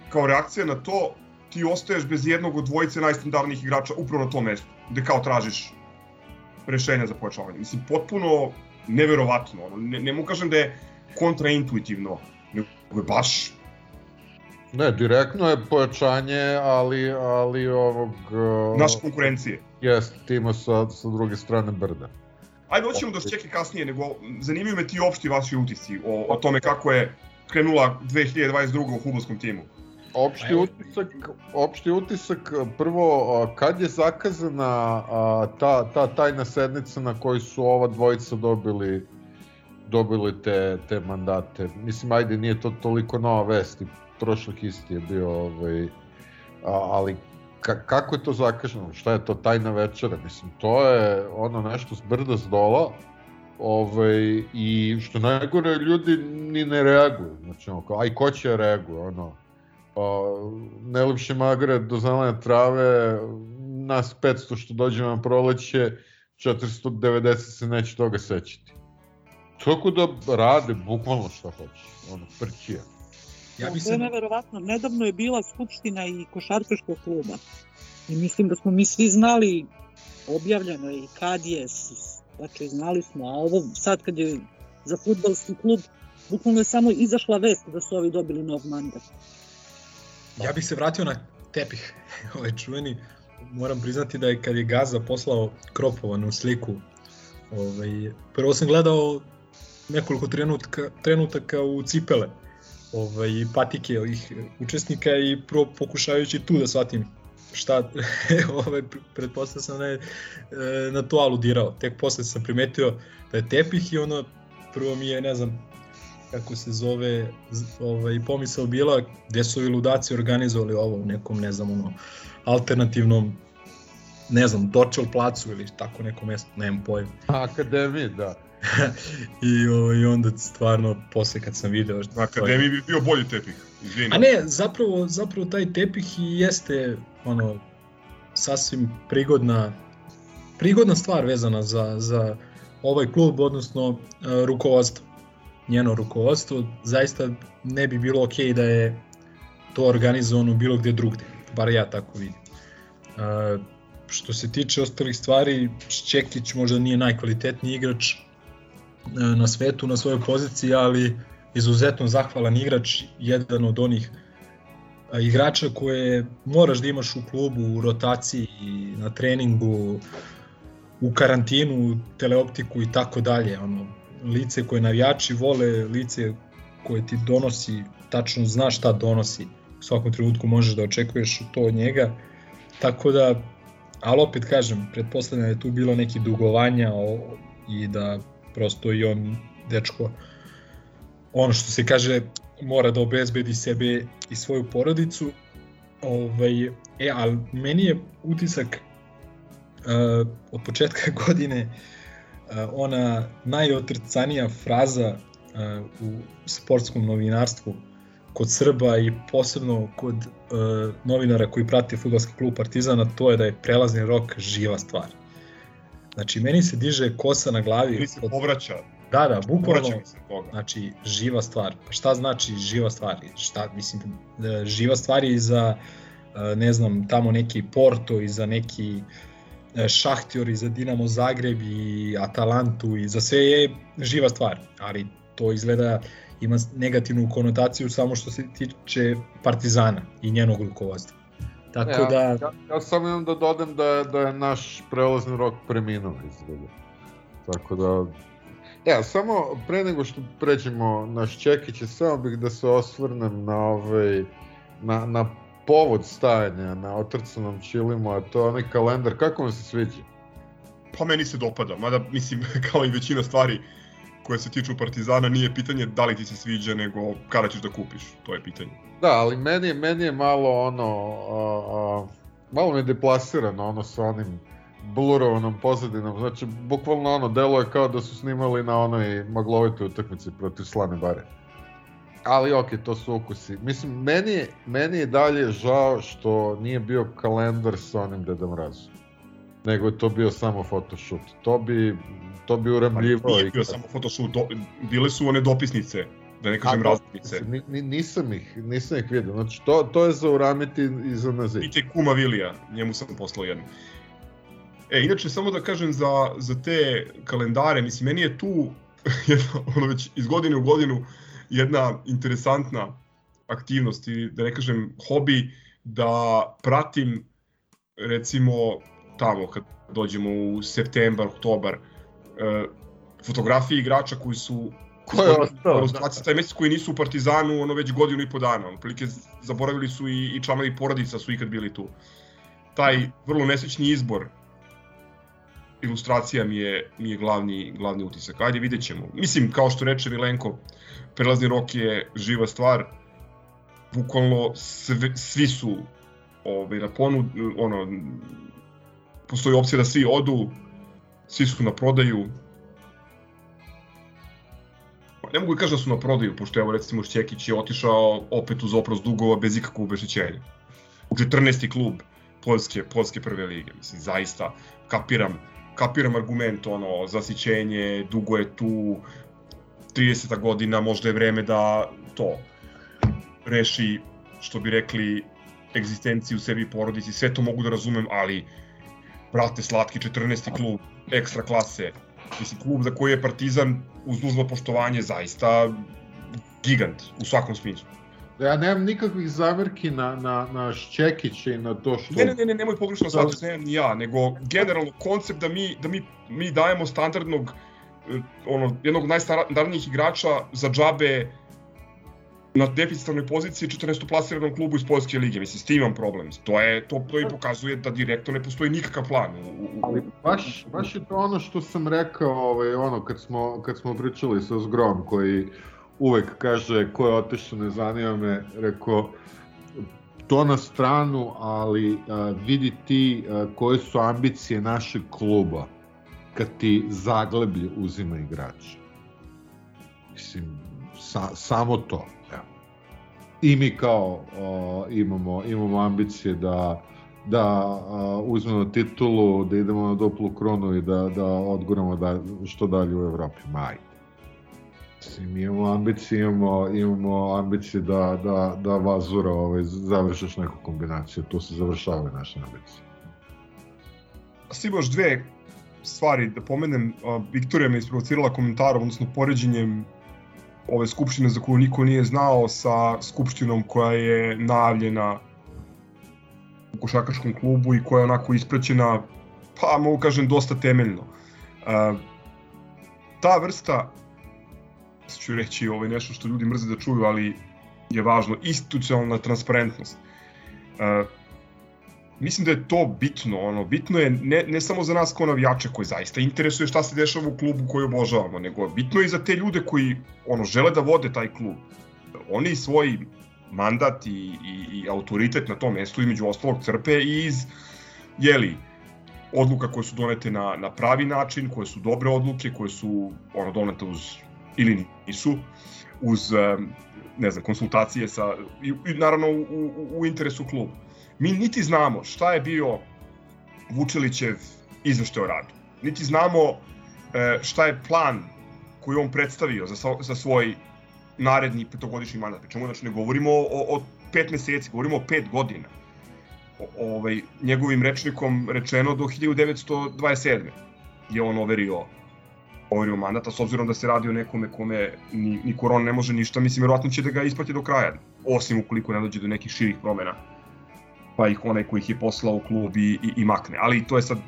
kao reakcija na to, ti ostaješ bez jednog od dvojice najstandardnijih igrača upravo na tom mestu, gde kao tražiš rešenja za pojačavanje. Mislim, potpuno neverovatno. Ne, ne mu kažem da je kontraintuitivno, nego je baš Ne, direktno je pojačanje, ali, ali ovog... Naše konkurencije. Jest, tima sa, sa druge strane brda. Ajde, doćemo do Šćeke kasnije, nego zanimaju me ti opšti vaši utisci o, o tome kako je krenula 2022. u futbolskom timu. Opšti utisak, opšti utisak, prvo, kad je zakazana ta, ta tajna sednica na kojoj su ova dvojica dobili dobili te, te mandate. Mislim, ajde, nije to toliko nova vest, prošlih isti je bio, ovaj, ali ka, kako je to zakaženo, šta je to tajna večera, mislim, to je ono nešto s brda s dola, ovaj, i što najgore, ljudi ni ne reaguju, znači, ono, aj ko će reaguje, ono, pa, najlepše magare do zelene trave, nas 500 što dođe na proleće, 490 se neće toga sećati. Tako da rade bukvalno šta hoće, ono, prćija. Ja mislim... To je neverovatno. Nedavno je bila skupština i košarkaškog kluba. I mislim da smo mi svi znali, objavljeno je i kad je, znači znali smo, a ovo sad kad je za futbalski klub, bukvalno je samo izašla vest da su ovi dobili nov mandat. Ja bih se vratio na tepih, [LAUGHS] ovaj čuveni. Moram priznati da je kad je Gaza poslao kropovanu sliku, ovaj, prvo sam gledao nekoliko trenutka, trenutaka u cipele ovaj, patike ovih učesnika i pro, pokušavajući tu da shvatim šta, [LAUGHS] ovaj, pretpostavljam sam da je e, na to aludirao. Tek posle sam primetio da je tepih i ono, prvo mi je, ne znam, kako se zove, ovaj, pomisao bila gde su i ludaci organizovali ovo u nekom, ne znam, ono, alternativnom ne znam, Dorčel placu ili tako neko mesto, nemam pojma. Akademiji, da. [LAUGHS] I, o, I onda stvarno, posle kad sam video... Na akademiji bi bio bolji tepih. Izvini. A ne, zapravo, zapravo taj tepih i jeste ono, sasvim prigodna, prigodna stvar vezana za, za ovaj klub, odnosno uh, rukovodstvo. Njeno rukovodstvo, zaista ne bi bilo ok da je to organizovano bilo gde drugde, bar ja tako vidim. Uh, što se tiče ostalih stvari, Šćekić možda nije najkvalitetniji igrač na svetu na svojoj poziciji, ali izuzetno zahvalan igrač, jedan od onih uh, igrača koje moraš da imaš u klubu, u rotaciji, na treningu, u karantinu, teleoptiku i tako dalje. Ono, lice koje navijači vole, lice koje ti donosi, tačno zna šta donosi u svakom trenutku možeš da očekuješ to od njega. Tako da, ali opet kažem, pretpostavljam da je tu bilo neki dugovanja o, i da prosto i on, dečko, ono što se kaže, mora da obezbedi sebe i svoju porodicu. Ovaj, e, ali meni je utisak uh, od početka [LAUGHS] godine uh, ona najotrcanija fraza uh, u sportskom novinarstvu kod Srba i posebno kod uh, novinara koji prati futbolski klub Partizana, to je da je prelazni rok živa stvar. Znači, meni se diže kosa na glavi. Ili se povraća. Da, da, bukvalno, znači, živa stvar. Pa šta znači živa stvar? Šta, mislim, živa stvar je za, ne znam, tamo neki Porto i za neki Šahtjor i za Dinamo Zagreb i Atalantu i za sve je živa stvar, ali to izgleda ima negativnu konotaciju samo što se tiče Partizana i njenog rukovodstva. Tako ja, da... Ja, ja samo imam da dodam da da je naš prelazni rok preminuo izgleda. Tako da... Ja, samo pre nego što pređemo na Šćekiće, samo bih da se osvrnem na ovaj, na, na povod stajanja na otrcanom čilimu, a to je onaj kalendar. Kako vam se sviđa? Pa meni se dopada, mada mislim [LAUGHS] kao i većina stvari koje se tiču Partizana nije pitanje da li ti se sviđa, nego kada ćeš da kupiš, to je pitanje. Da, ali meni je, meni je malo ono, a, a, malo mi je deplasirano ono sa onim blurovanom pozadinom, znači bukvalno ono delo je kao da su snimali na onoj maglovitoj utakmici protiv Slane Bare. Ali ok, to su ukusi. Mislim, meni, meni je dalje žao što nije bio kalendar sa onim Deda Mrazom nego je to bio samo photoshoot. To bi to bi uremljivo. Pa nije bio samo photoshoot, do, bile su one dopisnice, da ne kažem različnice. Ni, nisam ih, nisam ih vidio. Znači, to, to je za uramiti i za nazid. I te kuma Vilija, njemu sam poslao jednu. E, inače, samo da kažem za, za te kalendare, mislim, meni je tu, [LAUGHS] jedna, ono već iz godine u godinu, jedna interesantna aktivnost, i da ne kažem hobi, da pratim recimo tamo kad dođemo u septembar, oktobar, e, fotografije igrača koji su Ko je ostao? Da. taj mesec koji nisu u Partizanu ono već godinu i po dana. Otprilike zaboravili su i, i članovi porodica su ikad bili tu. Taj vrlo nesrećni izbor ilustracija mi je, mi je glavni, glavni utisak. Ajde, vidjet ćemo. Mislim, kao što reče Milenko, prelazni rok je živa stvar. Bukvalno sve, svi su ovaj, na ponud, ono, postoji opcija da svi odu, svi su na prodaju. Ne mogu da kažem da su na prodaju, pošto evo recimo Šćekić je otišao opet uz oprost dugova bez ikakvog obešećenja. U 14. klub Poljske, Poljske prve lige, mislim, zaista kapiram, kapiram argument, ono, zasićenje, dugo je tu, 30. godina, možda je vreme da to reši, što bi rekli, egzistenciju sebi i porodici, sve to mogu da razumem, ali brate, slatki 14. klub, ekstra klase, mislim, klub za koji je Partizan uz uzlo poštovanje zaista gigant u svakom smislu. Ja nemam nikakvih zamerki na, na, na Šćekića i na to što... Ne, ne, ne, ne nemoj pogrešno sad, ne ni ja, nego generalno koncept da mi, da mi, mi dajemo standardnog, eh, ono, jednog najstandardnijih igrača za džabe na deficitarnoj poziciji 14. plasiranom klubu iz Poljske lige. Mislim, s tim imam problem. To, je, to, to i pokazuje da direktno ne postoji nikakav plan. U, u, Ali baš, baš je to ono što sam rekao, ovaj, ono, kad smo, kad smo pričali sa Zgrom, koji uvek kaže ko je otišao ne zanima me, rekao to na stranu, ali a, vidi ti a, koje su ambicije našeg kluba. kad ti zagleblje uzima igrač. Mislim, sa, samo to. I mi kao o, imamo, imamo ambicije da da a, uzmemo titulu, da idemo na duplu kronu i da, da odguramo da, što dalje u Evropi. Maj. Mislim, imamo ambicije, imamo, imamo ambicije da, da, da Vazura ovaj, završiš neku kombinaciju. Tu se završavaju naše ambicije. Stigo još dve stvari da pomenem. Viktorija me isprovocirala komentarom, odnosno poređenjem ove skupštine za koju niko nije znao sa skupštinom koja je najavljena u košakaškom klubu i koja je onako ispraćena, pa mogu kažem, dosta temeljno. Uh, ta vrsta, ću reći ovaj, nešto što ljudi mrze da čuju, ali je važno, institucionalna transparentnost. Uh, mislim da je to bitno, ono, bitno je ne, ne samo za nas kao navijače koji zaista interesuje šta se dešava u klubu koji obožavamo, nego bitno je i za te ljude koji ono žele da vode taj klub. Oni svoj mandat i, i, i autoritet na tom mestu između ostalog crpe iz jeli, odluka koje su donete na, na pravi način, koje su dobre odluke, koje su ono donete uz ili nisu, uz ne znam, konsultacije sa, i, i naravno u, u, u interesu kluba. Mi niti znamo šta je bio Vučelićev izveštaj o radu. Niti znamo e, šta je plan koji on predstavio za, za svoj naredni petogodišnji mandat. Pričamo, znači ne govorimo o, o pet meseci, govorimo o pet godina. O, ovaj, njegovim rečnikom rečeno do 1927. je on overio overio mandata, s obzirom da se radi o nekome kome ni, ni korona ne može ništa, mislim, verovatno će da ga isplati do kraja, osim ukoliko ne dođe do nekih širih promena, pa ih onaj koji ih je poslao u klub i, i, i makne. Ali to je sad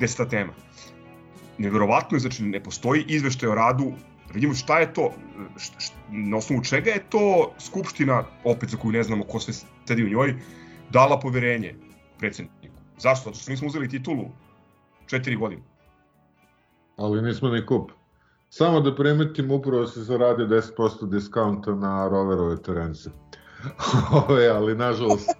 deseta tema. Neverovatno je, znači, ne postoji izveštaj o radu da vidimo šta je to, šta, šta, na osnovu čega je to Skupština, opet za koju ne znamo ko sve sedi u njoj, dala poverenje predsedniku. Zašto? Zato što nismo uzeli titulu četiri godine. Ali nismo ni kup. Samo da primetim, upravo se zaradi 10% diskaunta na roverove terence. [LAUGHS] Ove, ali nažalost.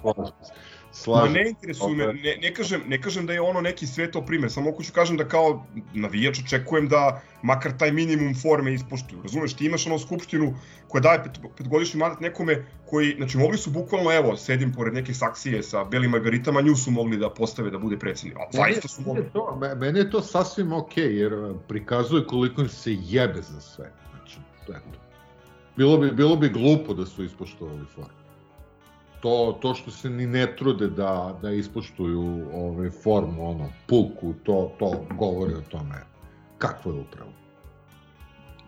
Ma ne interesuje me, ne, ne, kažem, ne kažem da je ono neki sveto primer, samo hoću kažem da kao navijač očekujem da makar taj minimum forme ispoštuju. Razumeš, ti imaš ono skupštinu koja daje pet, petgodišnji mandat nekome koji, znači mogli su bukvalno, evo, sedim pored neke saksije sa belim margaritama, nju su mogli da postave da bude predsednik. A zaista su mogli. To, meni je to sasvim okej, okay, jer uh, prikazuje koliko im se jebe za sve. Znači, eto. Bilo bi, bilo bi glupo da su ispoštovali formu to, to što se ni ne trude da, da ispoštuju ove formu, ono, puku, to, to govori o tome kakvo je upravo.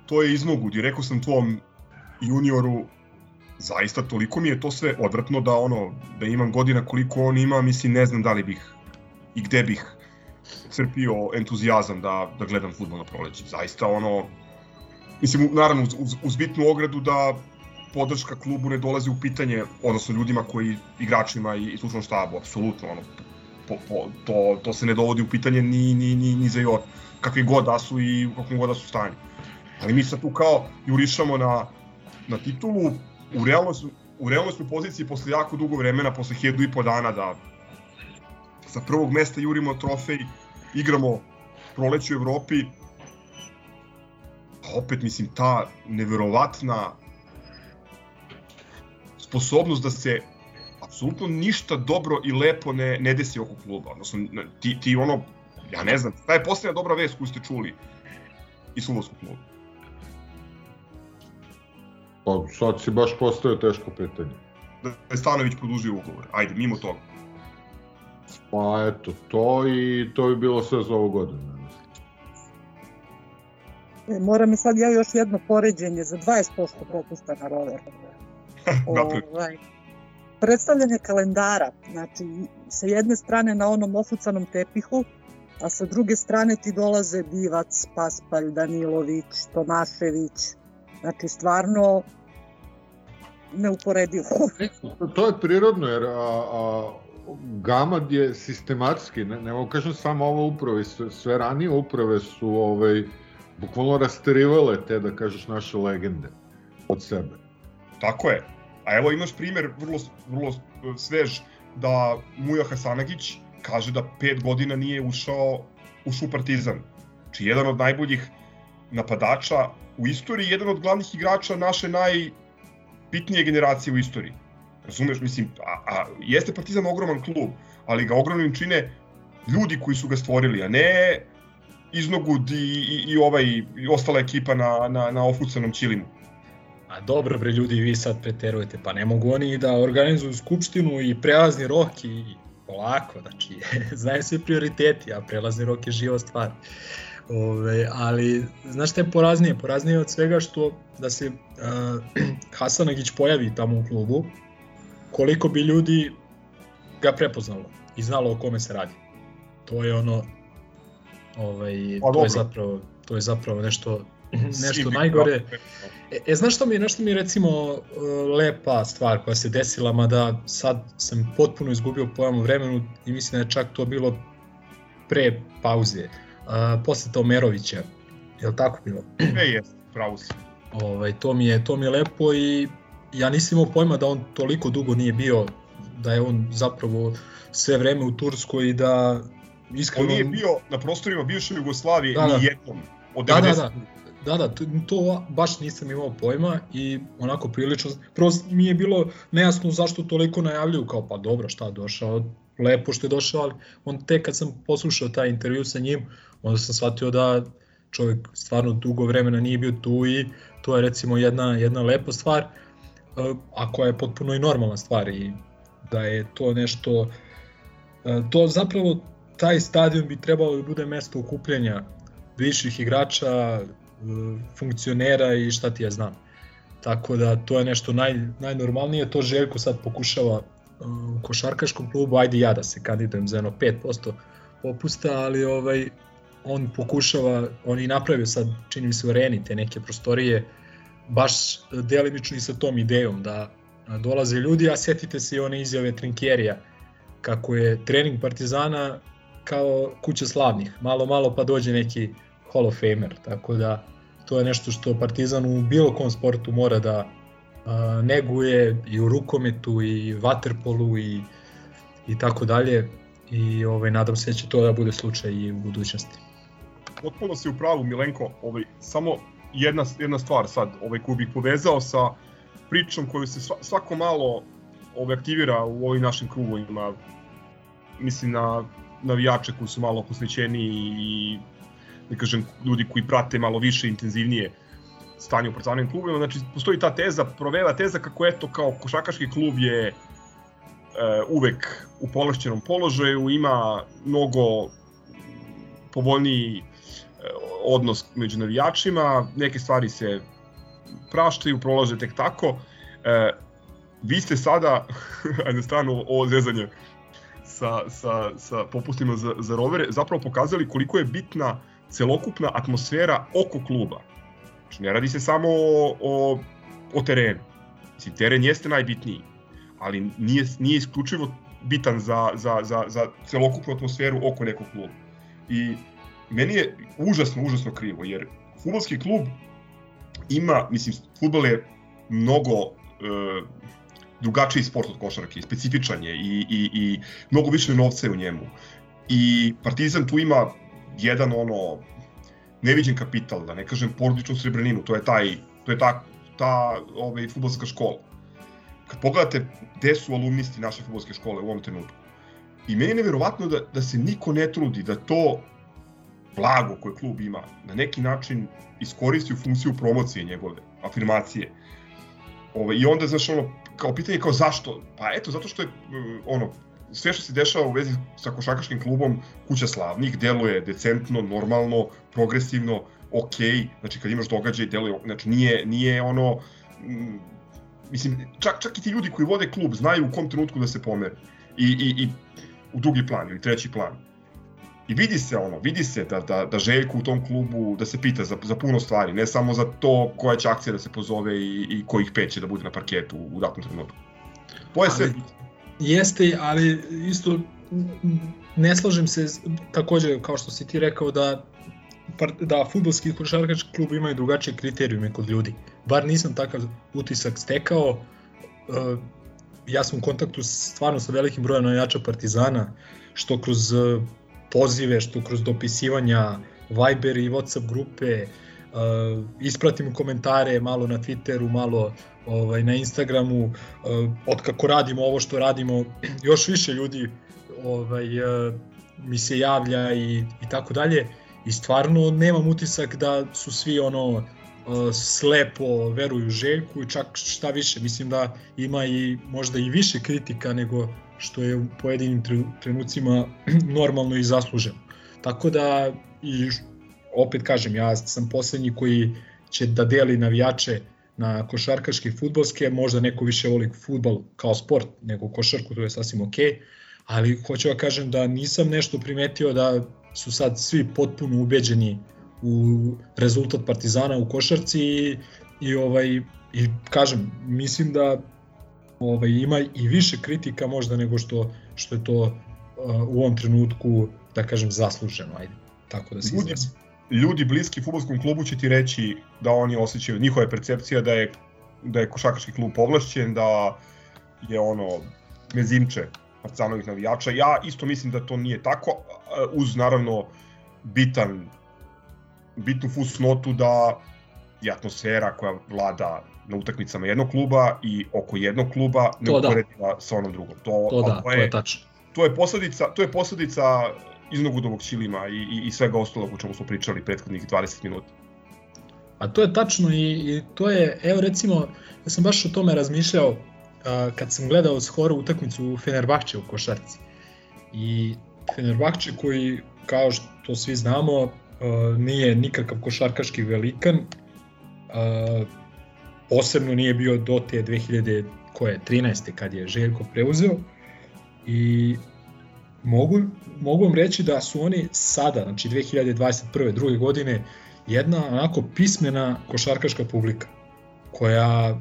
To je iznogud i rekao sam tvom junioru, zaista toliko mi je to sve odvratno da ono, da imam godina koliko on ima, mislim ne znam da li bih i gde bih crpio entuzijazam da, da gledam futbol na proleći. Zaista ono, mislim, naravno uz, uz, uz bitnu ogradu da podrška klubu ne dolazi u pitanje, odnosno ljudima koji, igračima i, i slučnom štabu, apsolutno, ono, po, po, to, to se ne dovodi u pitanje ni, ni, ni, ni za jor, kakvi god da su i u kakvom god da su stanju. Ali mi sad tu kao jurišamo na, na titulu, u realnoj, u realnoj smo poziciji posle jako dugo vremena, posle hiljadu i po dana da sa prvog mesta jurimo trofej, igramo proleće u Evropi, a opet, mislim, ta neverovatna sposobnost da se apsolutno ništa dobro i lepo ne, ne desi oko kluba. Odnosno, ti, ti ono, ja ne znam, ta je posljednja dobra vest koju ste čuli iz Slovovskog kluba. Pa sad si baš postavio teško pitanje. Da je Stanović produžio ugovor. Ajde, mimo toga. Pa eto, to i to bi bilo sve za ovu godinu. E, moram mi sad ja još jedno poređenje za 20% propusta na rover. [LAUGHS] ovaj, predstavljanje kalendara, znači sa jedne strane na onom ofucanom tepihu, a sa druge strane ti dolaze Divac, Paspalj, Danilović, Tomašević, znači stvarno neuporedivo. [LAUGHS] to je prirodno, jer a, a, Gamad je sistematski, ne, ne mogu kažem samo ovo uprave, sve, sve ranije uprave su ovaj, bukvalno rasterivale te, da kažeš, naše legende od sebe. Tako je. A evo imaš primer vrlo, vrlo e, svež da Muja Hasanagić kaže da pet godina nije ušao u Partizan. Znači, jedan od najboljih napadača u istoriji, jedan od glavnih igrača naše najbitnije generacije u istoriji. Razumeš, mislim, a, a jeste Partizan ogroman klub, ali ga ogromnim čine ljudi koji su ga stvorili, a ne iznogud i, i, i ovaj i ostala ekipa na, na, na ofucanom ćilimu. A dobro bre ljudi, vi sad preterujete, pa ne mogu oni da organizuju skupštinu i prelazni rok i polako, znači, [LAUGHS] znaju sve prioriteti, a prelazni rok je živa stvar. Ove, ali, znaš šta je poraznije? Poraznije od svega što da se uh, [CLEARS THROAT] Hasanagić pojavi tamo u klubu, koliko bi ljudi ga prepoznalo i znalo o kome se radi. To je ono, ovaj, Pa to je zapravo, to je zapravo nešto, [LAUGHS] nešto najgore. E, e, znaš što mi je, nešto mi je recimo e, lepa stvar koja se desila, mada sad sam potpuno izgubio pojam o vremenu i mislim da je čak to bilo pre pauze, uh, posle Omerovića, je li tako bilo? [CLEARS THROAT] E, jest, pravo si. Ovaj, to, mi je, to mi je lepo i ja nisam imao pojma da on toliko dugo nije bio, da je on zapravo sve vreme u Turskoj i da iskreno... On nije bio na prostorima bivše Jugoslavije Da, da. ni jednom od Da, 90. da, da. Da, da, to, to baš nisam imao pojma i onako prilično, prvo mi je bilo nejasno zašto toliko najavljuju, kao pa dobro šta došao, lepo što je došao, ali on tek kad sam poslušao taj intervju sa njim, onda sam shvatio da čovjek stvarno dugo vremena nije bio tu i to je recimo jedna, jedna lepa stvar, eh, a koja je potpuno i normalna stvar i da je to nešto, eh, to zapravo taj stadion bi trebalo da bude mesto okupljanja viših igrača, e, funkcionera i šta ti ja znam. Tako da to je nešto naj, najnormalnije, to Željko sad pokušava e, u košarkaškom klubu, ajde ja da se kandidujem za jedno 5% popusta, ali ovaj on pokušava, on i napravio sad, čini mi se u te neke prostorije, baš delimično i sa tom idejom da dolaze ljudi, a setite se i one izjave Trinkjerija, kako je trening Partizana kao kuća slavnih, malo malo pa dođe neki Hall of Famer, tako da to je nešto što Partizan u bilo kom sportu mora da a, neguje i u rukometu i vaterpolu i, i tako dalje i ovaj, nadam se da će to da bude slučaj i u budućnosti. Potpuno si u pravu, Milenko. Ovaj, samo jedna, jedna stvar sad, ovaj, koju bih povezao sa pričom koju se sva- svako malo ovaj, aktivira u ovim našim krugovima. Mislim na navijače koji su malo posvećeni i da kažem, ljudi koji prate malo više, intenzivnije stanje u partizanima klubima. Znači, postoji ta teza, provela teza kako eto kao košakaški klub je e, uvek u povlašćenom položaju, ima mnogo povoljniji e, odnos među navijačima, neke stvari se praštaju, prolaze tek tako. E, vi ste sada, [LAUGHS] na stranu ovo zezanje sa, sa, sa popustima za, za rovere, zapravo pokazali koliko je bitna celokupna atmosfera oko kluba. Znači, ne radi se samo o, o, o terenu. Znači, teren jeste najbitniji, ali nije, nije isključivo bitan za, za, za, za celokupnu atmosferu oko nekog kluba. I meni je užasno, užasno krivo, jer futbolski klub ima, mislim, futbol je mnogo e, drugačiji sport od košarke, specifičan je i, i, i mnogo više novca je u njemu. I Partizan tu ima jedan ono neviđen kapital, da ne kažem porodičnu srebrninu, to je taj to je ta ta ovaj fudbalska škola. Kad pogledate gde su alumnisti naše fudbalske škole u ovom trenutku. I meni je neverovatno da, da se niko ne trudi da to blago koje klub ima na neki način iskoristi u funkciju promocije njegove, afirmacije. Ove, I onda, znaš, ono, kao pitanje kao zašto? Pa eto, zato što je, uh, ono, sve što se dešava u vezi sa košarkaškim klubom Kuća slavnih deluje decentno, normalno, progresivno, ok, znači kad imaš događaj deluje, znači nije, nije ono, mm, mislim, čak, čak i ti ljudi koji vode klub znaju u kom trenutku da se pomere i, i, i u drugi plan ili treći plan. I vidi se ono, vidi se da, da, da Željko u tom klubu, da se pita za, za puno stvari, ne samo za to koja će akcija da se pozove i, i kojih pet će da bude na parketu u, u datom trenutku. To je sve Jeste, ali isto ne slažem se takođe kao što si ti rekao da da fudbalski i košarkaški klub imaju drugačije kriterijume kod ljudi. Bar nisam takav utisak stekao. E, Ja sam u kontaktu stvarno sa velikim brojem navijača Partizana, što kroz e, pozive, što kroz dopisivanja Viber i Whatsapp grupe, uh, ispratim komentare malo na Twitteru, malo ovaj, na Instagramu, uh, od kako radimo ovo što radimo, [CLEARS THROAT] još više ljudi ovaj, uh, mi se javlja i, i tako dalje i stvarno nemam utisak da su svi ono uh, slepo veruju Željku i čak šta više, mislim da ima i možda i više kritika nego što je u pojedinim trenucima [CLEARS THROAT] normalno i zasluženo. Tako da i opet kažem, ja sam poslednji koji će da deli navijače na košarkaške i futbolske, možda neko više voli futbol kao sport nego košarku, to je sasvim ok, ali hoću da kažem da nisam nešto primetio da su sad svi potpuno ubeđeni u rezultat Partizana u košarci i, i ovaj i kažem mislim da ovaj ima i više kritika možda nego što što je to uh, u ovom trenutku da kažem zasluženo ajde tako da se izrazim ljudi bliski futbolskom klubu će ti reći da oni osjećaju, njihova je percepcija da je, da je košakaški klub povlašćen, da je ono mezimče Partizanovih navijača. Ja isto mislim da to nije tako, uz naravno bitan, bitnu fusnotu da je atmosfera koja vlada na utakmicama jednog kluba i oko jednog kluba ne da. uporediva sa onom drugom. To, to da, to je, to je tačno. To je posledica, to je posledica iznogudovog ćilima i, i, i svega ostalog o čemu smo pričali prethodnih 20 minuta. A to je tačno i, i to je, evo recimo, ja sam baš o tome razmišljao uh, kad sam gledao skoro utakmicu u Fenerbahče u košarci. I Fenerbahče koji, kao što svi znamo, uh, nije nikakav košarkaški velikan, uh, posebno nije bio do te 2000 koje 13. kad je Željko preuzeo i mogu, mogu vam reći da su oni sada, znači 2021. druge godine, jedna onako pismena košarkaška publika koja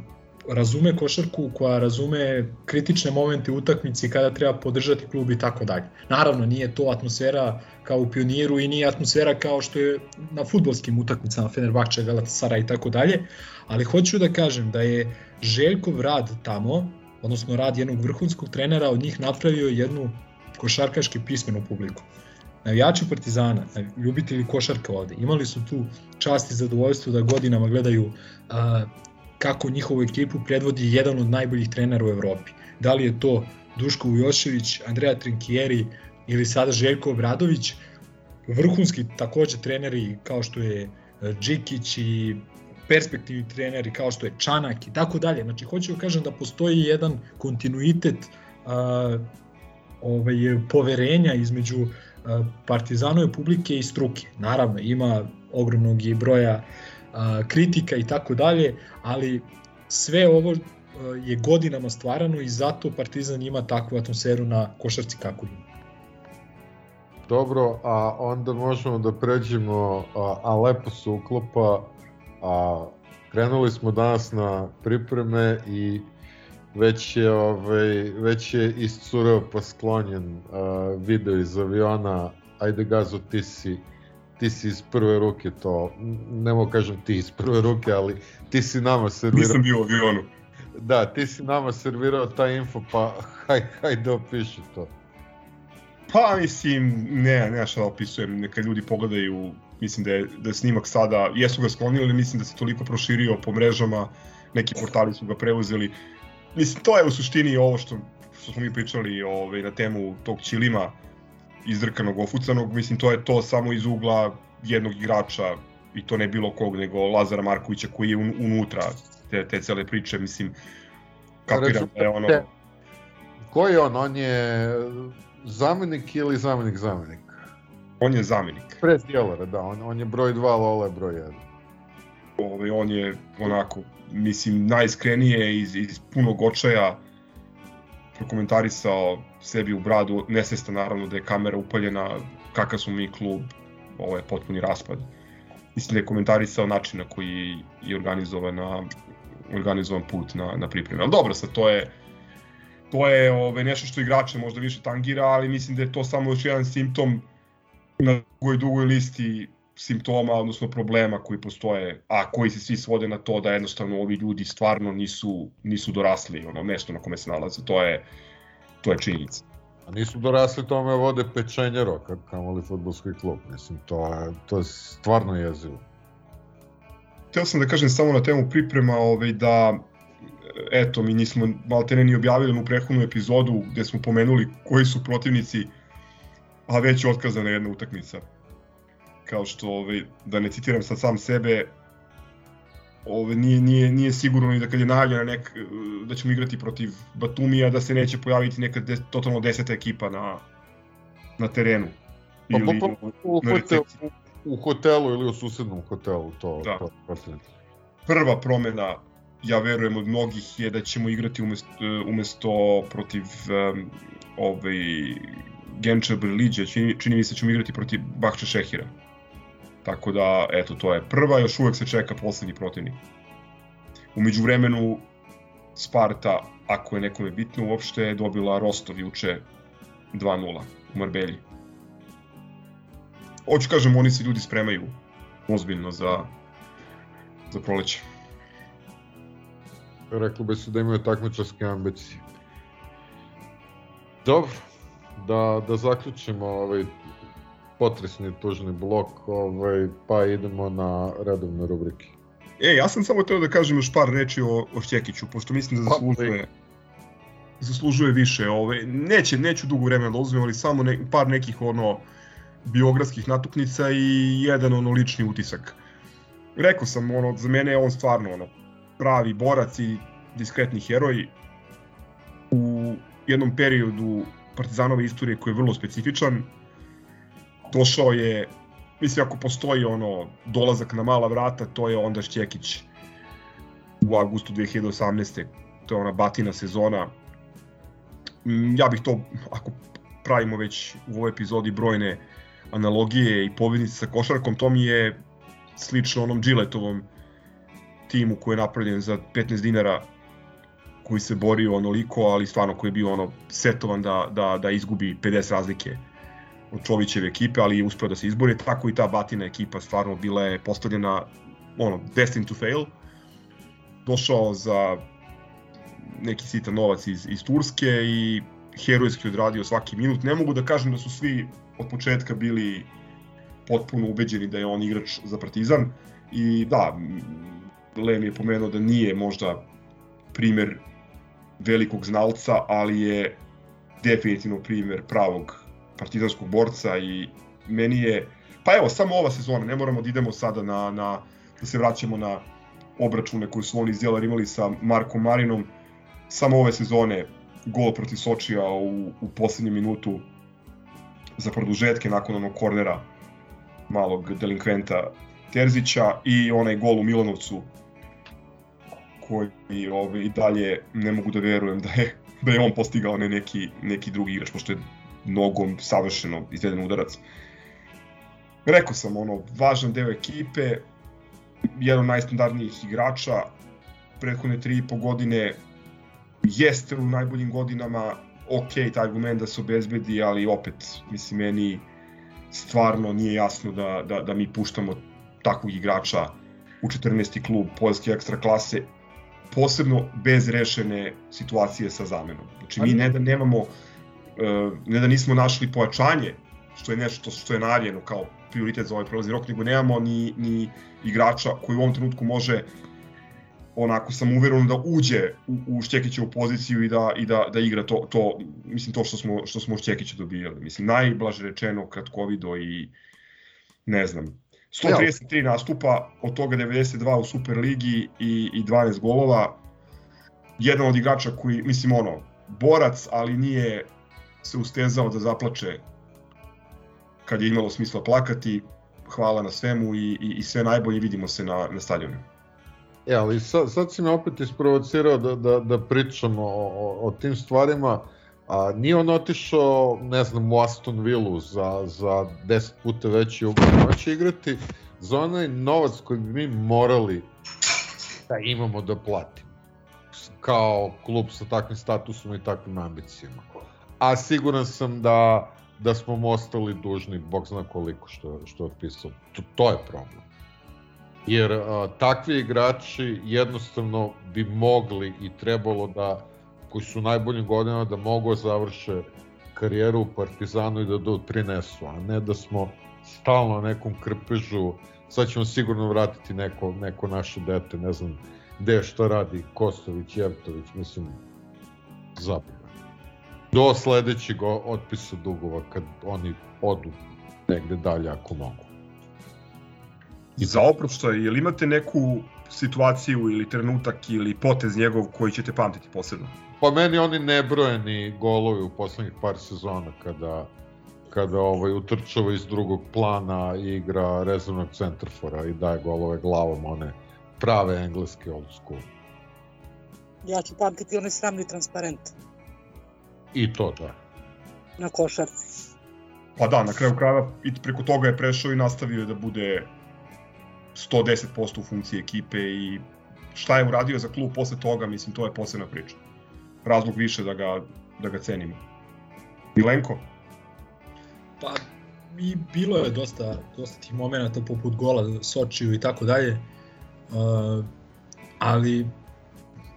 razume košarku, koja razume kritične momente utakmici kada treba podržati klub i tako dalje. Naravno, nije to atmosfera kao u pioniru i nije atmosfera kao što je na futbolskim utakmicama Fenerbahče, Galatasaray i tako dalje, ali hoću da kažem da je Željkov rad tamo, odnosno rad jednog vrhunskog trenera, od njih napravio jednu košarkaški pismenu publiku. Navijači Partizana, ljubitelji košarka ovde, imali su tu čast i zadovoljstvo da godinama gledaju a, kako njihovu ekipu predvodi jedan od najboljih trenera u Evropi. Da li je to Duško Ujošević, Andreja Trinkieri ili sada Željko Obradović, vrhunski takođe treneri kao što je Džikić i perspektivni treneri kao što je Čanak i tako dalje. Znači, hoću da kažem da postoji jedan kontinuitet a, ovaj, poverenja između Partizanove publike i struke. Naravno, ima ogromnog broja a, kritika i tako dalje, ali sve ovo je godinama stvarano i zato Partizan ima takvu atmosferu na košarci kako ima. Dobro, a onda možemo da pređemo, a, a lepo se uklopa, a krenuli smo danas na pripreme i već je, ovaj, već je iscureo pa sklonjen uh, video iz aviona, ajde gazo ti si, ti si iz prve ruke to, ne mogu kažem ti iz prve ruke, ali ti si nama servirao. Nisam bio u avionu. Da, ti si nama servirao taj info, pa haj, hajde opiši to. Pa mislim, ne, ne šta da opisujem, neka ljudi pogledaju, mislim da je, da je snimak sada, jesu ga sklonili, mislim da se toliko proširio po mrežama, neki portali su ga preuzeli, Mislim, to je u suštini ovo što, što smo mi pričali ovaj, na temu tog Čilima, izdrkanog, ofucanog, mislim, to je to samo iz ugla jednog igrača, i to ne bilo kog, nego Lazara Markovića koji je un, unutra te, te cele priče, mislim, kapiram da je ono... Ko je on? On je zamenik ili zamenik zamenik? On je zamenik. Pres Djelera, da, on, on je broj 2, Lola je broj 1. Ovaj, on je onako mislim, najiskrenije iz, iz punog očaja prokomentarisao sebi u bradu, nesvestan naravno da je kamera upaljena, kakav smo mi klub, ovo je potpuni raspad. Mislim da je komentarisao način na koji je organizovan, organizovan put na, na pripreme. Ali dobro, sad to je to je ove, nešto što igrače možda više tangira, ali mislim da je to samo još jedan simptom na dugoj, dugoj listi simptoma, odnosno problema koji postoje, a koji se svi svode na to da jednostavno ovi ljudi stvarno nisu, nisu dorasli ono mesto na kome se nalaze. To je, to je činjenica. A nisu dorasli tome vode pečenjero, kako kamoli futbolski klub. Mislim, to je, to je stvarno jezivo. Hteo sam da kažem samo na temu priprema ovaj, da eto, mi nismo maltene ni objavili u prethodnu epizodu gde smo pomenuli koji su protivnici, a već je otkazana jedna utakmica. Kao što, ovaj, da ne citiram sad sam sebe, ove, nije, nije, nije sigurno ni da kad je najavljena nek, da ćemo igrati protiv Batumija, da se neće pojaviti neka de, totalno deseta ekipa na, na terenu. Pa, pa, pa, u, na hotel, u, u hotelu ili u susednom hotelu, to, Da. to. Prva promena, ja verujem od mnogih, je da ćemo igrati umesto, umesto protiv um, ovaj, Genča Brliđa, čini, čini mi se da ćemo igrati protiv Bahča Šehira. Tako da, eto, to je prva, još uvek se čeka poslednji protivnik. Umeđu vremenu, Sparta, ako je nekome bitno uopšte, je dobila Rostov juče 2-0 u Marbelji. Hoću kažem, oni se ljudi spremaju ozbiljno za, za proleće. Reklo bi se da imaju takmičarske ambicije. Dobro, da, da zaključimo ovaj potresni tužni blok, ovaj, pa idemo na redovne rubrike. E, ja sam samo teo da kažem još par reči o, o Šćekiću, pošto mislim da zaslužuje, zaslužuje više. Ove, neće, neću dugo vremena da uzmem, ali samo ne, par nekih ono biografskih natuknica i jedan ono lični utisak. Rekao sam, ono, za mene je on stvarno ono, pravi borac i diskretni heroj u jednom periodu Partizanove istorije koji je vrlo specifičan. Došao je mislim ako postoji ono dolazak na mala vrata, to je onda Šćekić u avgustu 2018. To je ona batina sezona. Mm, Ja bih to, ako pravimo već u ovoj epizodi brojne analogije i pobednice sa košarkom, to mi je slično onom Gilletovom timu koji je napravljen za 15 dinara koji se borio onoliko, ali stvarno koji je bio ono setovan da, da, da izgubi 50 razlike od Čovićeve ekipe, ali je uspeo da se izbori, tako i ta batina ekipa stvarno bila je postavljena ono, destined to fail. Došao za neki sitan novac iz, iz Turske i herojski odradio svaki minut. Ne mogu da kažem da su svi od početka bili potpuno ubeđeni da je on igrač za Partizan i da, Lem je pomenuo da nije možda primer velikog znalca, ali je definitivno primer pravog partizanskog borca i meni je, pa evo, samo ova sezona, ne moramo da idemo sada na, na da se vraćamo na obračune koje su oni izdjelar imali sa Markom Marinom, samo ove sezone gol protiv Sočija u, u poslednjem minutu za produžetke nakon onog kornera malog delinkventa Terzića i onaj gol u Milanovcu koji ovaj, i dalje ne mogu da verujem da je, da je on postigao ne neki, neki drugi igrač, pošto je nogom savršeno izveden udarac. Rekao sam, ono, važan deo ekipe, jedan od najstandardnijih igrača, prethodne tri i po godine jeste u najboljim godinama, ok, taj argument da se obezbedi, ali opet, mislim, meni stvarno nije jasno da, da, da mi puštamo takvog igrača u 14. klub poljske ekstra klase, posebno bez rešene situacije sa zamenom. Znači, mi ne da nemamo ne da nismo našli pojačanje, što je nešto što je najavljeno kao prioritet za ovaj prolazni rok, nego nemamo ni, ni igrača koji u ovom trenutku može onako sam uveren da uđe u, u Šćekićevu poziciju i da, i da, da igra to, to, mislim to što smo, što smo Šćekića dobijali. Mislim, najblaže rečeno kratkovido i ne znam, 133 nastupa, od toga 92 u Superligi i, i 12 golova. Jedan od igrača koji, mislim ono, borac, ali nije se ustezao da zaplače kad je imalo smisla plakati. Hvala na svemu i, i, i sve najbolje vidimo se na, na stadionu. E, ali sad, sad si me opet isprovocirao da, da, da pričamo o, o, tim stvarima. A, nije on otišao, ne znam, u Aston Villa za, za 10 puta veći ugovor. On će igrati za onaj novac koji bi mi morali da imamo da platimo. Kao klub sa takvim statusom i takvim ambicijama. A siguran sam da, da smo mu ostali dužni, bog zna koliko što, što je otpisao. To, to je problem. Jer a, takvi igrači jednostavno bi mogli i trebalo da koji su najboljim godinama da mogu da završe karijeru u Partizanu i da doprinesu, a ne da smo stalno na nekom krpežu, sad ćemo sigurno vratiti neko, neko naše dete, ne znam gde šta radi Kostović, Jevtović, mislim, zapravo. Do sledećeg otpisa dugova kad oni odu negde dalje ako mogu. Za oproštaj, je li imate neku situaciju ili trenutak ili potez njegov koji ćete pamtiti posebno? Pa meni oni nebrojeni golovi u poslednjih par sezona kada kada ovaj utrčava iz drugog plana i igra rezervnog centrfora i daje golove glavom one prave engleske old school. Ja ću pamtiti onaj sramni transparent I to da. na košarci. Pa da, na kraju krajeva i preko toga je prešao i nastavio da bude 110% u funkciji ekipe i šta je uradio za klub posle toga, mislim, to je posebna priča. Razlog više da ga, da ga cenimo. Milenko? Pa i bilo je dosta, dosta tih momenta poput gola Sočiju i tako dalje. Ali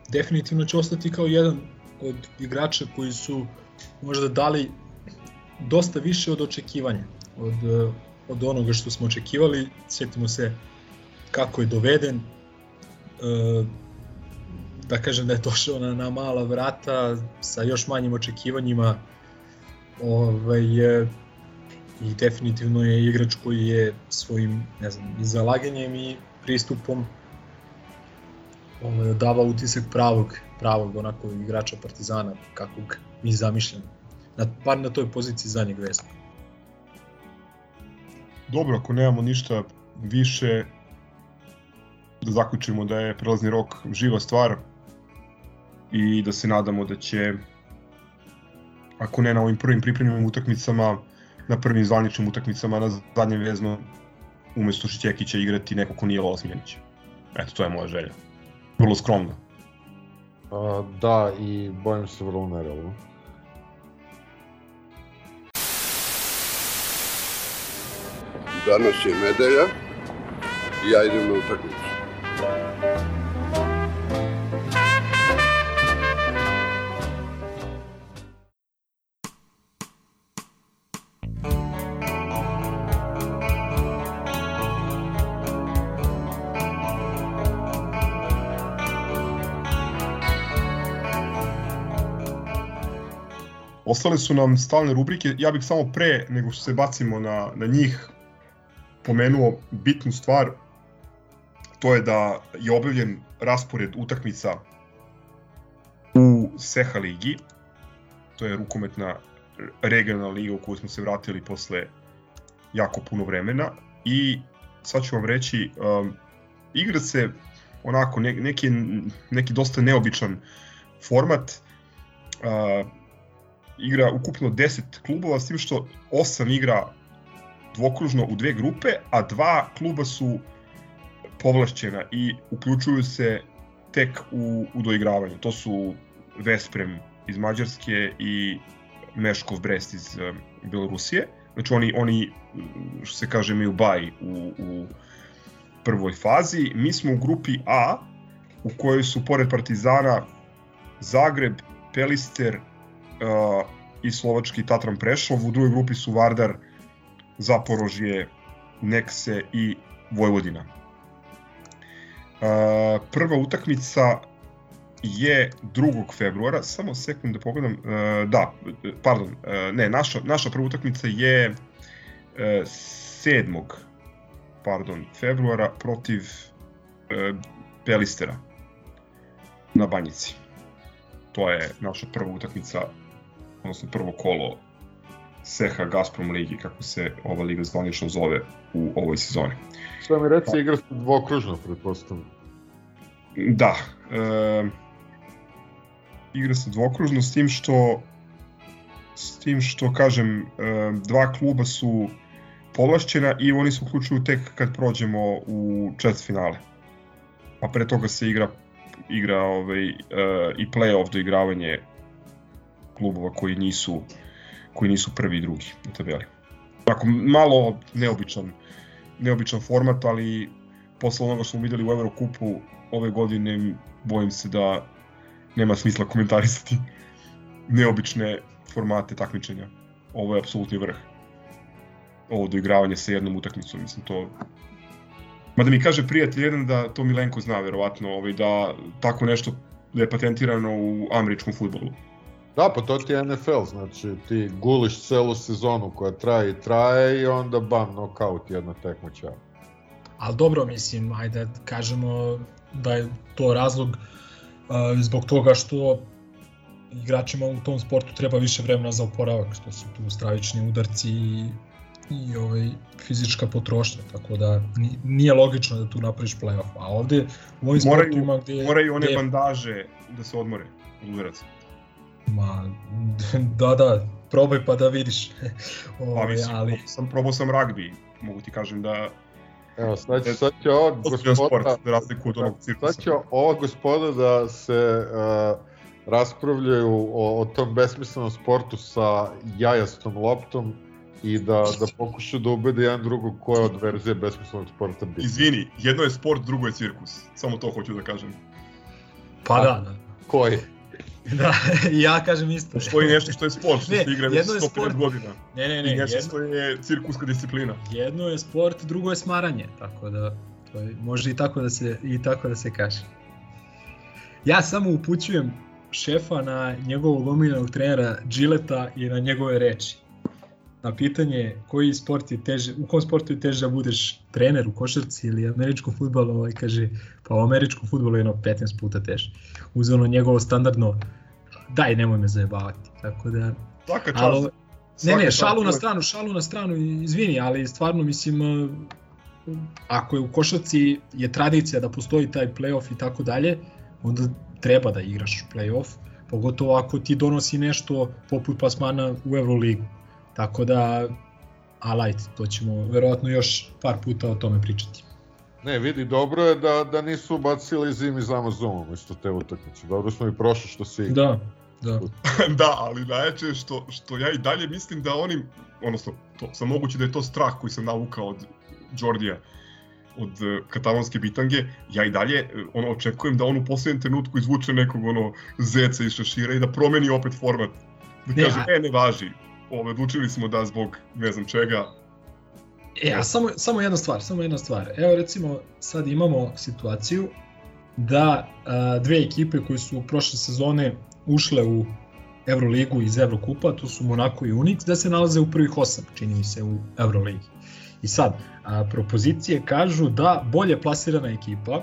definitivno će ostati kao jedan od igrača koji su možda dali dosta više od očekivanja, od, uh, od onoga što smo očekivali. Sjetimo se kako je doveden, uh, da kažem da je došao na, na mala vrata sa još manjim očekivanjima. Ovaj, i definitivno je igrač koji je svojim ne znam, i zalaganjem i pristupom ovaj, dava utisak pravog, pravog onako igrača Partizana kakvog mi zamišljamo. Na, bar na toj poziciji zadnjeg vezka. Dobro, ako nemamo ništa više, da zaključimo da je prelazni rok živa stvar i da se nadamo da će, ako ne na ovim prvim pripremnim utakmicama, na prvim zvaničnim utakmicama na zadnjem vezno umesto Šićekića igrati neko ko nije Lola. Eto, to je moja želja. Vrlo skromno. A, da, i bojim se vrlo nerealno. Danas je nedelja i ja idem na utakmicu. Ostale su nam stalne rubrike, ja bih samo pre nego što se bacimo na, na njih pomenuo bitnu stvar, to je da je objavljen raspored utakmica u Seha ligi, to je rukometna regionalna liga u koju smo se vratili posle jako puno vremena. I sad ću vam reći, um, igra se onako ne, neki, neki dosta neobičan format, uh, igra ukupno 10 klubova, s tim što 8 igra dvokružno u dve grupe, a dva kluba su povlašćena i uključuju se tek u, u doigravanju. To su Vesprem iz Mađarske i Meškov Brest iz um, Belorusije. Znači oni, oni što se kaže, imaju baj u, u prvoj fazi. Mi smo u grupi A, u kojoj su pored Partizana Zagreb, Pelister, uh, i slovački Tatran Prešov, u drugoj grupi su Vardar, Zaporožje, Nekse i Vojvodina. Uh, prva utakmica je 2. februara, samo sekund da pogledam, uh, da, pardon, uh, ne, naša, naša prva utakmica je uh, 7. pardon, februara protiv uh, Pelistera na Banjici. To je naša prva utakmica odnosno prvo kolo Seha Gazprom ligi, kako se ova liga zvanično zove u ovoj sezoni. Šta mi reci, igra se dvokružno, pretpostavljam. Da. E, igra se dvokružno s tim što s tim što, kažem, e, dva kluba su povlašćena i oni se uključuju tek kad prođemo u četvrt finale. A pre toga se igra igra ovaj, e, i play-off doigravanje klubova koji nisu koji nisu prvi i drugi na tabeli. Tako malo neobičan neobičan format, ali posle onoga što smo videli u Eurokupu ove godine bojim se da nema smisla komentarisati neobične formate takmičenja. Ovo je apsolutni vrh. Ovo doigravanje sa jednom utakmicom, mislim to... Mada mi kaže prijatelj jedan da to Milenko zna verovatno, ovaj, da tako nešto da je patentirano u američkom futbolu. Da, pa to ti je NFL, znači ti guliš celu sezonu koja traje i traje i onda bam, knockout jedna tekmoća. Ali dobro, mislim, ajde kažemo da je to razlog uh, zbog toga što igračima u tom sportu treba više vremena za oporavak, što su tu stravični udarci i, i ovaj, fizička potrošnja, tako da nije logično da tu napraviš playoff. A ovde u ovim moraju, sportovima gde... Moraju one gde, bandaže da se odmore od udaraca. Ma, [LAUGHS] da, da, probaj pa da vidiš. Ove, [LAUGHS] pa mislim, ali... sam, probao sam ragbi, mogu ti kažem da Evo, sad će, sad će ova gospoda, sport, razliku od onog cirkusa. Sad će ova gospoda da se uh, raspravljaju o, o tom besmislenom sportu sa jajastom loptom i da, da pokušaju da ubede jedan drugog koja od verzije besmislenog sporta biti. Izvini, jedno je sport, drugo je cirkus. Samo to hoću da kažem. Pa da, da. Koji? [LAUGHS] Da, ja kažem isto. Postoji nešto što je sport, što ne, se igra već 150 sport... godina. Ne, ne, ne. I nešto jedno... što je cirkuska disciplina. Jedno je sport, drugo je smaranje, tako da to je, može i tako da se i tako da se kaže. Ja samo upućujem šefa na njegovog omiljenog trenera Gileta i na njegove reči. Na pitanje koji sport je teže, u kom sportu je teže da budeš trener u košarci ili američkom futbolu, ovaj kaže, pa u američkom futbolu je jedno 15 puta teže. Uz ono njegovo standardno, daj nemoj me zajebavati. Tako da... Svaka čast. Ali, ne, ne, šalu na stranu, šalu na stranu, izvini, ali stvarno mislim, ako je u košarci je tradicija da postoji taj playoff i tako dalje, onda treba da igraš playoff, pogotovo ako ti donosi nešto poput plasmana u Euroligu. Tako da, alajte, to ćemo verovatno još par puta o tome pričati. Ne, vidi, dobro je da, da nisu bacili zimi za Amazonu isto te utakmice. Dobro smo i prošli što si... Da, da. [LAUGHS] da, ali najjače što, što ja i dalje mislim da oni, odnosno, to, sam moguće da je to strah koji sam navukao od Jordija, od uh, katalonske bitange, ja i dalje uh, ono očekujem da on u poslednjem trenutku izvuče nekog ono zeca iz šašira i da promeni opet format. Da ne, kaže, a... e, ne važi, ove, odlučili smo da zbog ne znam čega E, a samo, samo jedna stvar, samo jedna stvar. Evo recimo sad imamo situaciju da a, dve ekipe koje su prošle sezone ušle u Euroligu iz Evrokupa, to su Monaco i Unix, da se nalaze u prvih osam, čini mi se, u Euroligi. I sad, a, propozicije kažu da bolje plasirana ekipa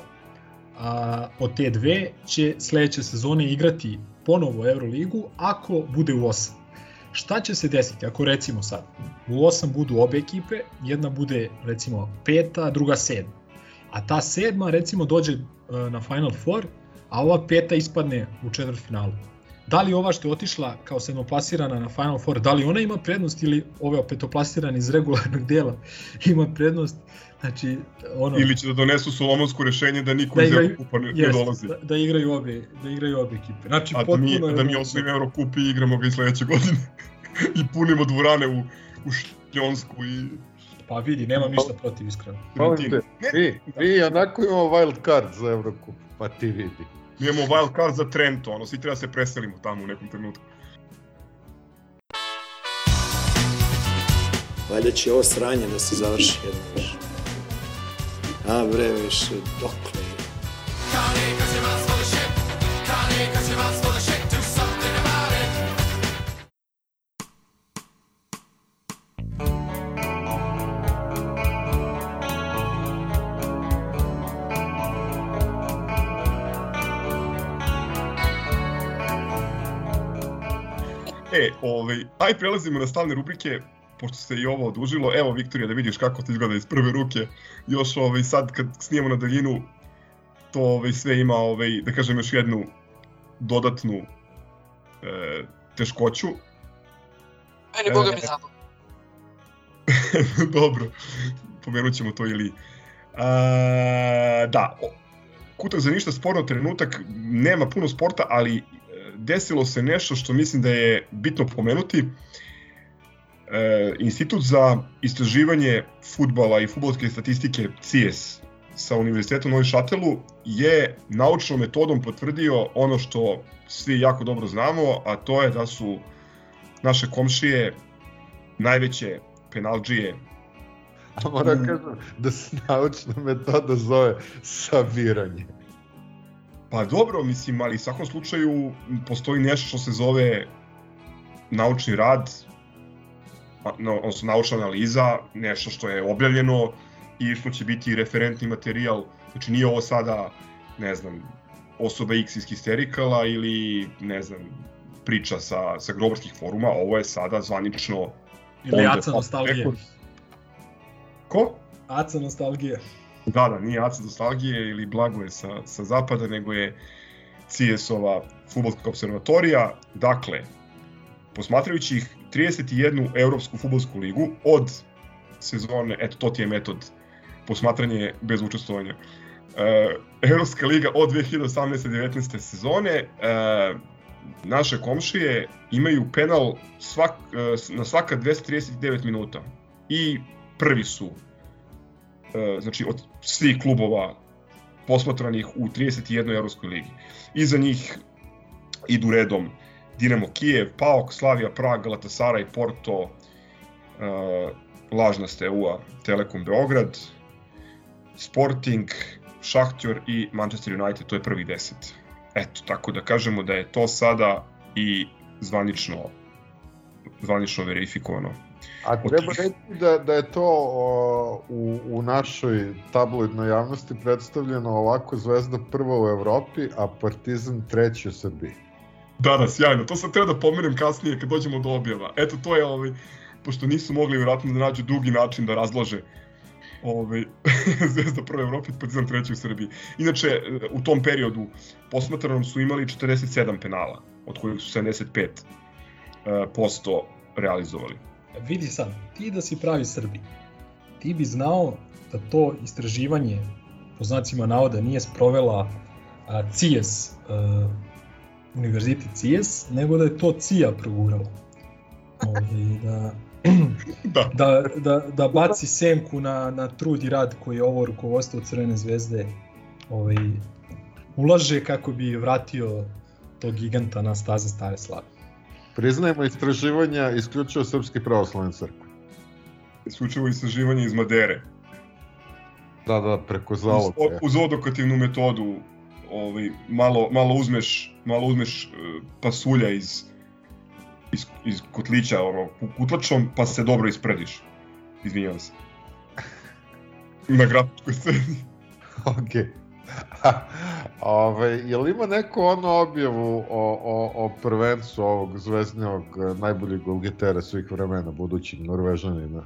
a, od te dve će sledeće sezone igrati ponovo Euroligu ako bude u osam. Šta će se desiti ako recimo sad u osam budu obe ekipe, jedna bude recimo peta, druga sedma. A ta sedma recimo dođe e, na Final Four, a ova peta ispadne u četvrtfinalu. Da li ova što je otišla kao sedmoplasirana na Final Four, da li ona ima prednost ili ove petoplasirane iz regularnog dela [LAUGHS] ima prednost? Znači, ono, ili će da donesu solomonsku rešenje da niko da iz Eurokupa ne, jest, ne dolazi. Da, da, igraju obe, da igraju obe ekipe. Znači, A da mi, da mi osvojimo Eurokup i igramo ga i sledeće [LAUGHS] godine. I punimo dvorane u, u Šljonsku i... Pa vidi, nemam ništa protiv iskreno. Molim te, vi, vi onako imamo wild card za Eurocup, pa ti vidi. Mi imamo wild card za Trento, ono, svi treba da se preselimo tamo u nekom trenutku. Valjda će ovo sranje da se završi jedno više. A bre, više, dokle je? E, ovaj, aj prelazimo na stalne rubrike, pošto se i ovo odužilo. Evo, Viktorija, da vidiš kako to izgleda iz prve ruke. Još ovaj, sad kad snijemo na daljinu, to ovaj, sve ima, ovaj, da kažem, još jednu dodatnu e, teškoću. Meni, boga mi e, zato. [LAUGHS] Dobro, pomenut ćemo to ili... A, da, kutak za ništa sporno trenutak, nema puno sporta, ali desilo se nešto što mislim da je bitno pomenuti. E, Institut za istraživanje futbala i futbolske statistike CIES sa Univerzitetom Novi Šatelu je naučnom metodom potvrdio ono što svi jako dobro znamo, a to je da su naše komšije, najveće penalđije. A moram mm. kažem da se naučna metoda zove sabiranje. Pa dobro, mislim, ali u svakom slučaju postoji nešto što se zove naučni rad, odnosno naučna analiza, nešto što je objavljeno i što će biti referentni materijal. Znači nije ovo sada, ne znam, osoba X iz Histerikala ili, ne znam, priča sa, sa grobarskih foruma, ovo je sada zvanično... Ili Aca Nostalgije. Ko? Aca Nostalgije. Da, da, nije Aca Nostalgije ili Blagoje sa, sa zapada, nego je CS-ova futbolska observatorija. Dakle, posmatrajući ih 31 evropsku futbolsku ligu od sezone, eto to ti je metod posmatranje bez učestvovanja. E, Evropska liga od 2018-19. sezone, e, naše komšije imaju penal svak, e, na svaka 239 minuta i prvi su znači od svih klubova posmatranih u 31. Evropskoj ligi. Iza njih idu redom Dinamo Kijev, PAOK, Slavia Prag, Galatasaray, Porto, uh, lažna ste EU-a, Telekom Beograd, Sporting, Šahtjor i Manchester United, to je prvih deset. Eto, tako da kažemo da je to sada i zvanično zvanično verifikovano. A treba reći da, da je to o, u, u našoj tabloidnoj javnosti predstavljeno ovako Zvezda prva u Evropi, a Partizan treći u Srbiji. Da, sjajno. To sam treba da pomenem kasnije kad dođemo do objava. Eto, to je, ovaj, pošto nisu mogli vjerojatno da nađu dugi način da razlože ovaj, [LAUGHS] Zvezda prve Evropi, Partizan treći u Srbiji. Inače, u tom periodu posmatranom su imali 47 penala, od kojih su 75 eh, posto realizovali. Vidi sad, ti da si pravi Srbi, ti bi znao da to istraživanje po znacima navoda nije sprovela CIES, a, univerzitet CIES, nego da je to CIA progurala. Ovaj, da, [CLEARS THROAT] da. da, da, da baci semku na, na trud i rad koji je ovo rukovodstvo Crvene zvezde ovaj, ulaže kako bi vratio tog giganta na staze stare slave. Priznajemo istraživanja isključivo Srpske pravoslavne crkve. Isključivo istraživanje iz Madere. Da, da, preko zaloga. Uz, uz odokativnu metodu ovaj, malo, malo uzmeš, malo uzmeš uh, pasulja iz, iz, iz kotlića ono, kutlačom, pa se dobro isprediš. Izvinjavam se. Na grafičkoj sceni. [LAUGHS] Okej. [LAUGHS] Ove, je li ima neko ono objavu o, o, o prvencu ovog zvezdnjog najboljeg golgetera svih vremena, budućeg Norvežanina?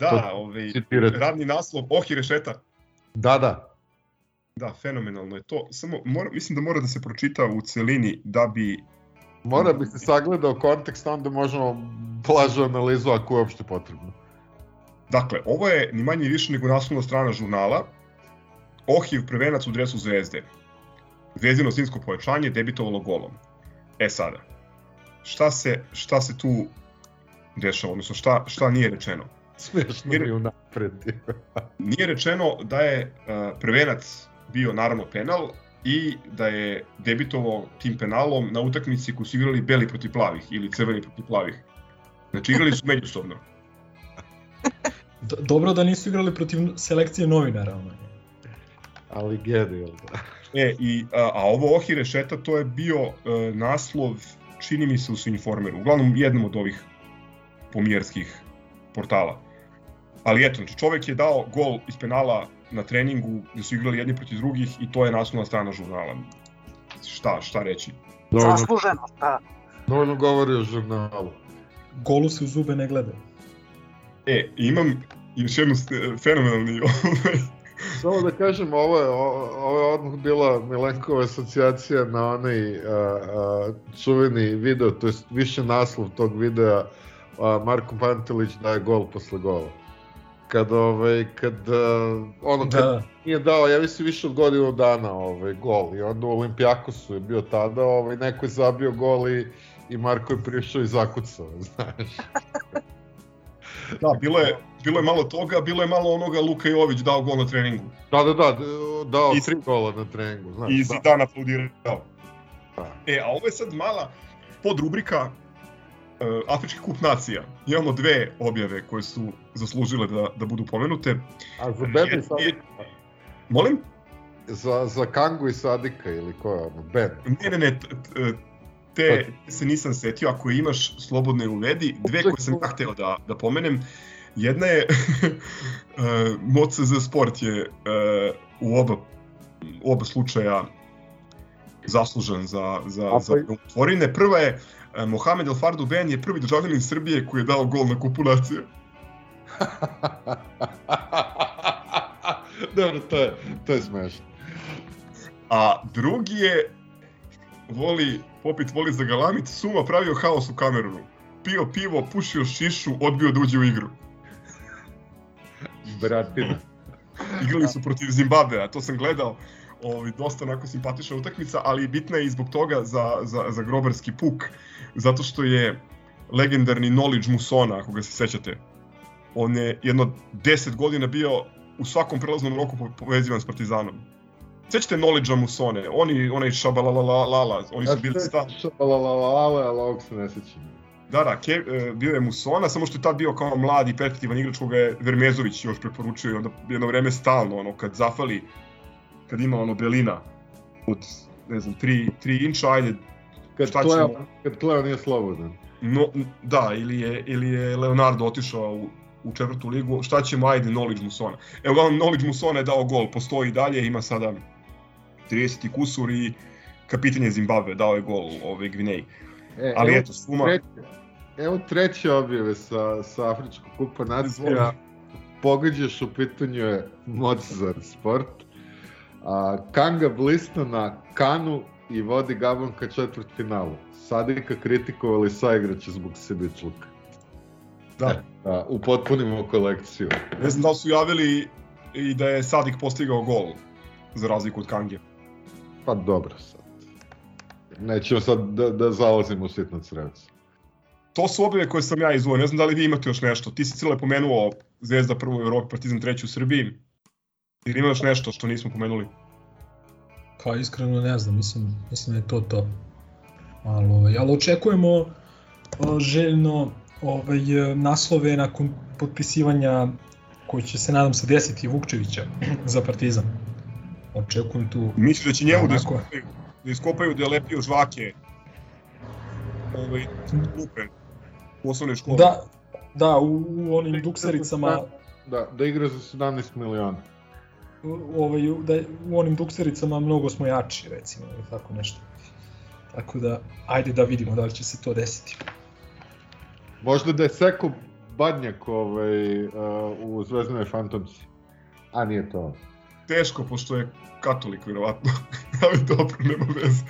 Da, ovaj, radni naslov Ohi Rešeta. Da, da. Da, fenomenalno je to. Samo mora, mislim da mora da se pročita u celini da bi Mora bi se sagledao kontekst, onda možemo plažu analizu ako je uopšte potrebno. Dakle, ovo je ni manje više nego naslovna strana žurnala, Ohiv prvenac u dresu Zvezde. Zvezdino sinsko pojačanje debitovalo golom. E sada, šta se, šta se tu dešava, odnosno šta, šta nije rečeno? Smešno mi unapred. [LAUGHS] nije rečeno da je uh, prvenac bio naravno penal i da je debitovao tim penalom na utakmici koju su igrali beli protiv plavih ili crveni protiv plavih. Znači igrali su međusobno. [LAUGHS] Dobro da nisu igrali protiv selekcije novinara. Ono ali genijalno. E, i, a, a ovo Ohi Rešeta, to je bio e, naslov, čini mi se u Svinformeru, uglavnom jednom od ovih pomjerskih portala. Ali eto, znači čovek je dao gol iz penala na treningu gde su igrali jedni protiv drugih i to je naslovna strana žurnala. Šta, šta reći? Dovoljno, Zasluženo, da. Dovoljno govori o žurnalu. Golu se u zube ne gleda. E, imam još jednu fenomenalni [LAUGHS] ovaj, Samo da kažem, ovo je, ovo je odmah bila Milenkova asocijacija na onaj a, a, čuveni video, to je više naslov tog videa, a, Marko Pantelić daje gol posle gola. Kad, ovaj, kad, a, ono, kad da. nije dao, ja mislim, više od godinu dana ovaj, gol, i onda u Olimpijakosu je bio tada, ovaj, neko je zabio gol i, i Marko je prišao i zakucao, [LAUGHS] znaš. Da, bilo je, bilo je malo toga, bilo je malo onoga Luka Jović dao gol na treningu. Da, da, da, dao I, tri gola na treningu. Znaš, I Zidane da. aplaudirao. Da. E, a ovo je sad mala podrubrika Afrički kup nacija. Imamo dve objave koje su zaslužile da, da budu pomenute. A za Ben i Sadika? Molim? Za, za Kangu i Sadika ili ko je ono? Ben? Ne, ne, ne, te se nisam setio, ako imaš slobodno je uvedi. Dve koje sam ja hteo da, da pomenem. Jedna je, [LAUGHS] Moc za sport je u oba, u oba slučaja zaslužen za, za, pa za utvorine. Prva je Mohamed El Fardu Ben je prvi državljanin Srbije koji je dao gol na kupu nacije. [LAUGHS] Dobro, to je, to je smešno. A drugi je voli, popit voli za galamit, Suma pravio haos u Kamerunu. Pio pivo, pušio šišu, odbio da uđe u igru. [LAUGHS] Bratina. Igrali su protiv Zimbabvea, to sam gledao. Ovi, dosta onako simpatična utakmica, ali bitna je i zbog toga za, za, za grobarski puk, zato što je legendarni knowledge Musona, ako ga se sećate. On je jedno 10 godina bio u svakom prelaznom roku povezivan s Partizanom. Sećate knowledge Musone? Oni, onaj šabalalalala, oni su bili stav. Šabalalalala, ali ovog se ne sećam. Da, da, ke, bio je Musona, samo što je tad bio kao mladi, perspektivan igrač koga je Vermezović još preporučio i onda jedno vreme stalno, ono, kad zafali, kad ima ono belina od, ne znam, 3, 3 inča, ajde, kad šta ćemo... Kad Cleo nije slobodan. No, da, ili je, ili je Leonardo otišao u, u četvrtu ligu, šta ćemo, ajde, Knowledge Musona. Evo, Knowledge Musona je dao gol, postoji dalje, ima sada 30 kusur i kapitan je Zimbabwe, dao je gol ove Gvineji. E, Ali evo, eto, suma... Treće, evo treće objave sa, sa Afričkog kupa nacija. Pogađaš u pitanju je Mozart sport. A, Kanga blista na Kanu i vodi Gabon ka četvrt finalu. Sadika kritikovali saigrače zbog sebičluka. Da. da. Upotpunimo kolekciju. Ne znam da su javili i da je Sadik postigao gol, za razliku od Kange. Pa dobro sad. Nećemo sad da, da zalazimo u sitno crevce. To su objave koje sam ja izvojio. Ne znam da li vi imate još nešto. Ti si cijelo pomenuo Zvezda prvo u Evropi, Partizan treći u Srbiji. Ili ima još nešto što nismo pomenuli? Pa iskreno ne znam, mislim, mislim da je to to. Ali, ovaj, ali očekujemo željno ovaj, naslove nakon potpisivanja koji će se nadam se desiti Vukčevića [CLEARS THROAT] za Partizan. Očekujem tu... Misliš da će njemu da iskopaju, da iskopaju da je lepio žvake ovaj, klupe u osnovne škole? Da, da, u, u onim duksericama... Da, da igra za 17 miliona. Ovaj, da, u onim duksericama mnogo smo jači, recimo, ili tako nešto. Tako da, ajde da vidimo da li će se to desiti. Možda da je Seko Badnjak ovaj, uh, u Zvezdnoj Fantomci. A nije to. Teško, pošto je katolik, vjerovatno. [LAUGHS] Ali dobro, nema veze.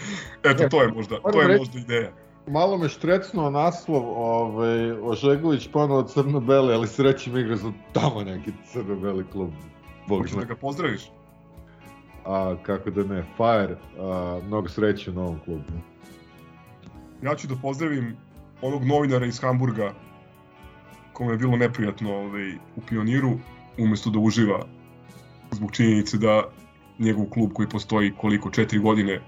Eto, to je možda, to je možda ideja. Malo me štrecnuo naslov, ovaj, Ožegović ponovo crno-beli, ali srećim igra za tamo neki crno-beli klub. Bog Hoćeš da ga pozdraviš? A, kako da ne, Fire, a, mnogo sreće u novom klubu. Ja ću da pozdravim onog novinara iz Hamburga, kome je bilo neprijatno ovaj, u pioniru, umesto da uživa zbog činjenice da njegov klub koji postoji koliko, četiri godine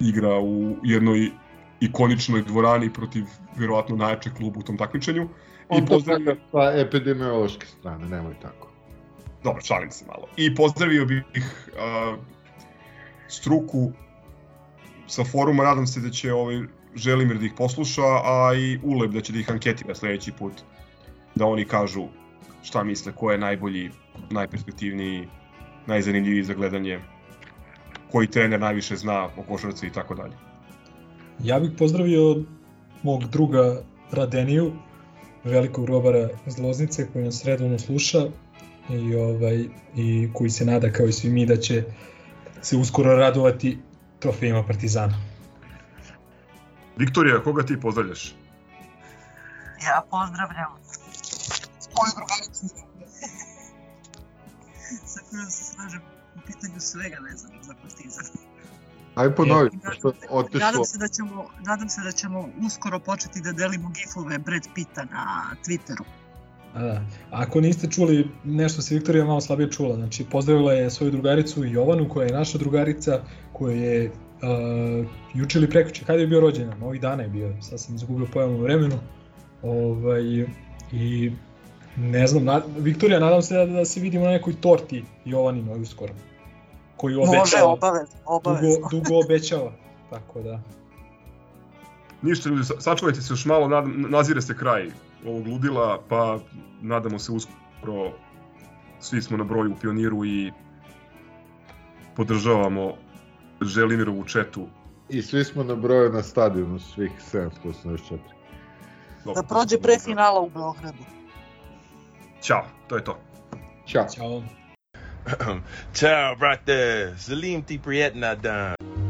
igra u jednoj ikoničnoj dvorani protiv vjerovatno najjačeg kluba u tom takmičenju. On I pozdravio... sa epidemiološke strane, nemoj tako. Dobro, šalim se malo. I pozdravio bih uh, struku sa foruma, nadam se da će ovaj Želimir da ih posluša, a i Uleb da će da ih anketira sledeći put, da oni kažu šta misle, ko je najbolji, najperspektivniji, najzanimljiviji za gledanje, koji trener najviše zna o košarci i tako dalje. Ja bih pozdravio mog druga Radeniju, velikog robara iz Loznice koji nas redovno sluša i, ovaj, i koji se nada kao i svi mi da će se uskoro radovati trofejima Partizana. Viktorija, koga ti pozdravljaš? Ja pozdravljam moju drugaricu sa kojom se slažem u pitanju svega vezano za Partizan. Aj ponovi, što otišlo. Nadam se da ćemo, nadam se da ćemo uskoro početi da delimo gifove Brad Pitta na Twitteru. A, da. Ako niste čuli, nešto se Viktorija malo slabije čula. Znači, pozdravila je svoju drugaricu Jovanu, koja je naša drugarica, koja je uh, juče ili prekuće, kada je bio rođendan? Ovih dana je bio, sad sam izgubio pojavno vremenu. Ovaj, I ne znam, na, Viktorija, nadam se da, da se vidimo na nekoj torti Jovanima uskoro. Koji obećava. Može, obavezno, obavezno. Dugo, dugo obećava, tako da. Ništa ljudi, sa- sačuvajte se još malo, nazire se kraj ovog ludila, pa nadamo se uskoro svi smo na broju u Pioniru i podržavamo Želimirovu četu. I svi smo na broju na stadionu, svih 784. Da prođe pre finala u Beogradu. Ćao, to je to. Ćao. Ćao. [CLEARS THROAT] Ciao, brate. Salim ti prijetna dan.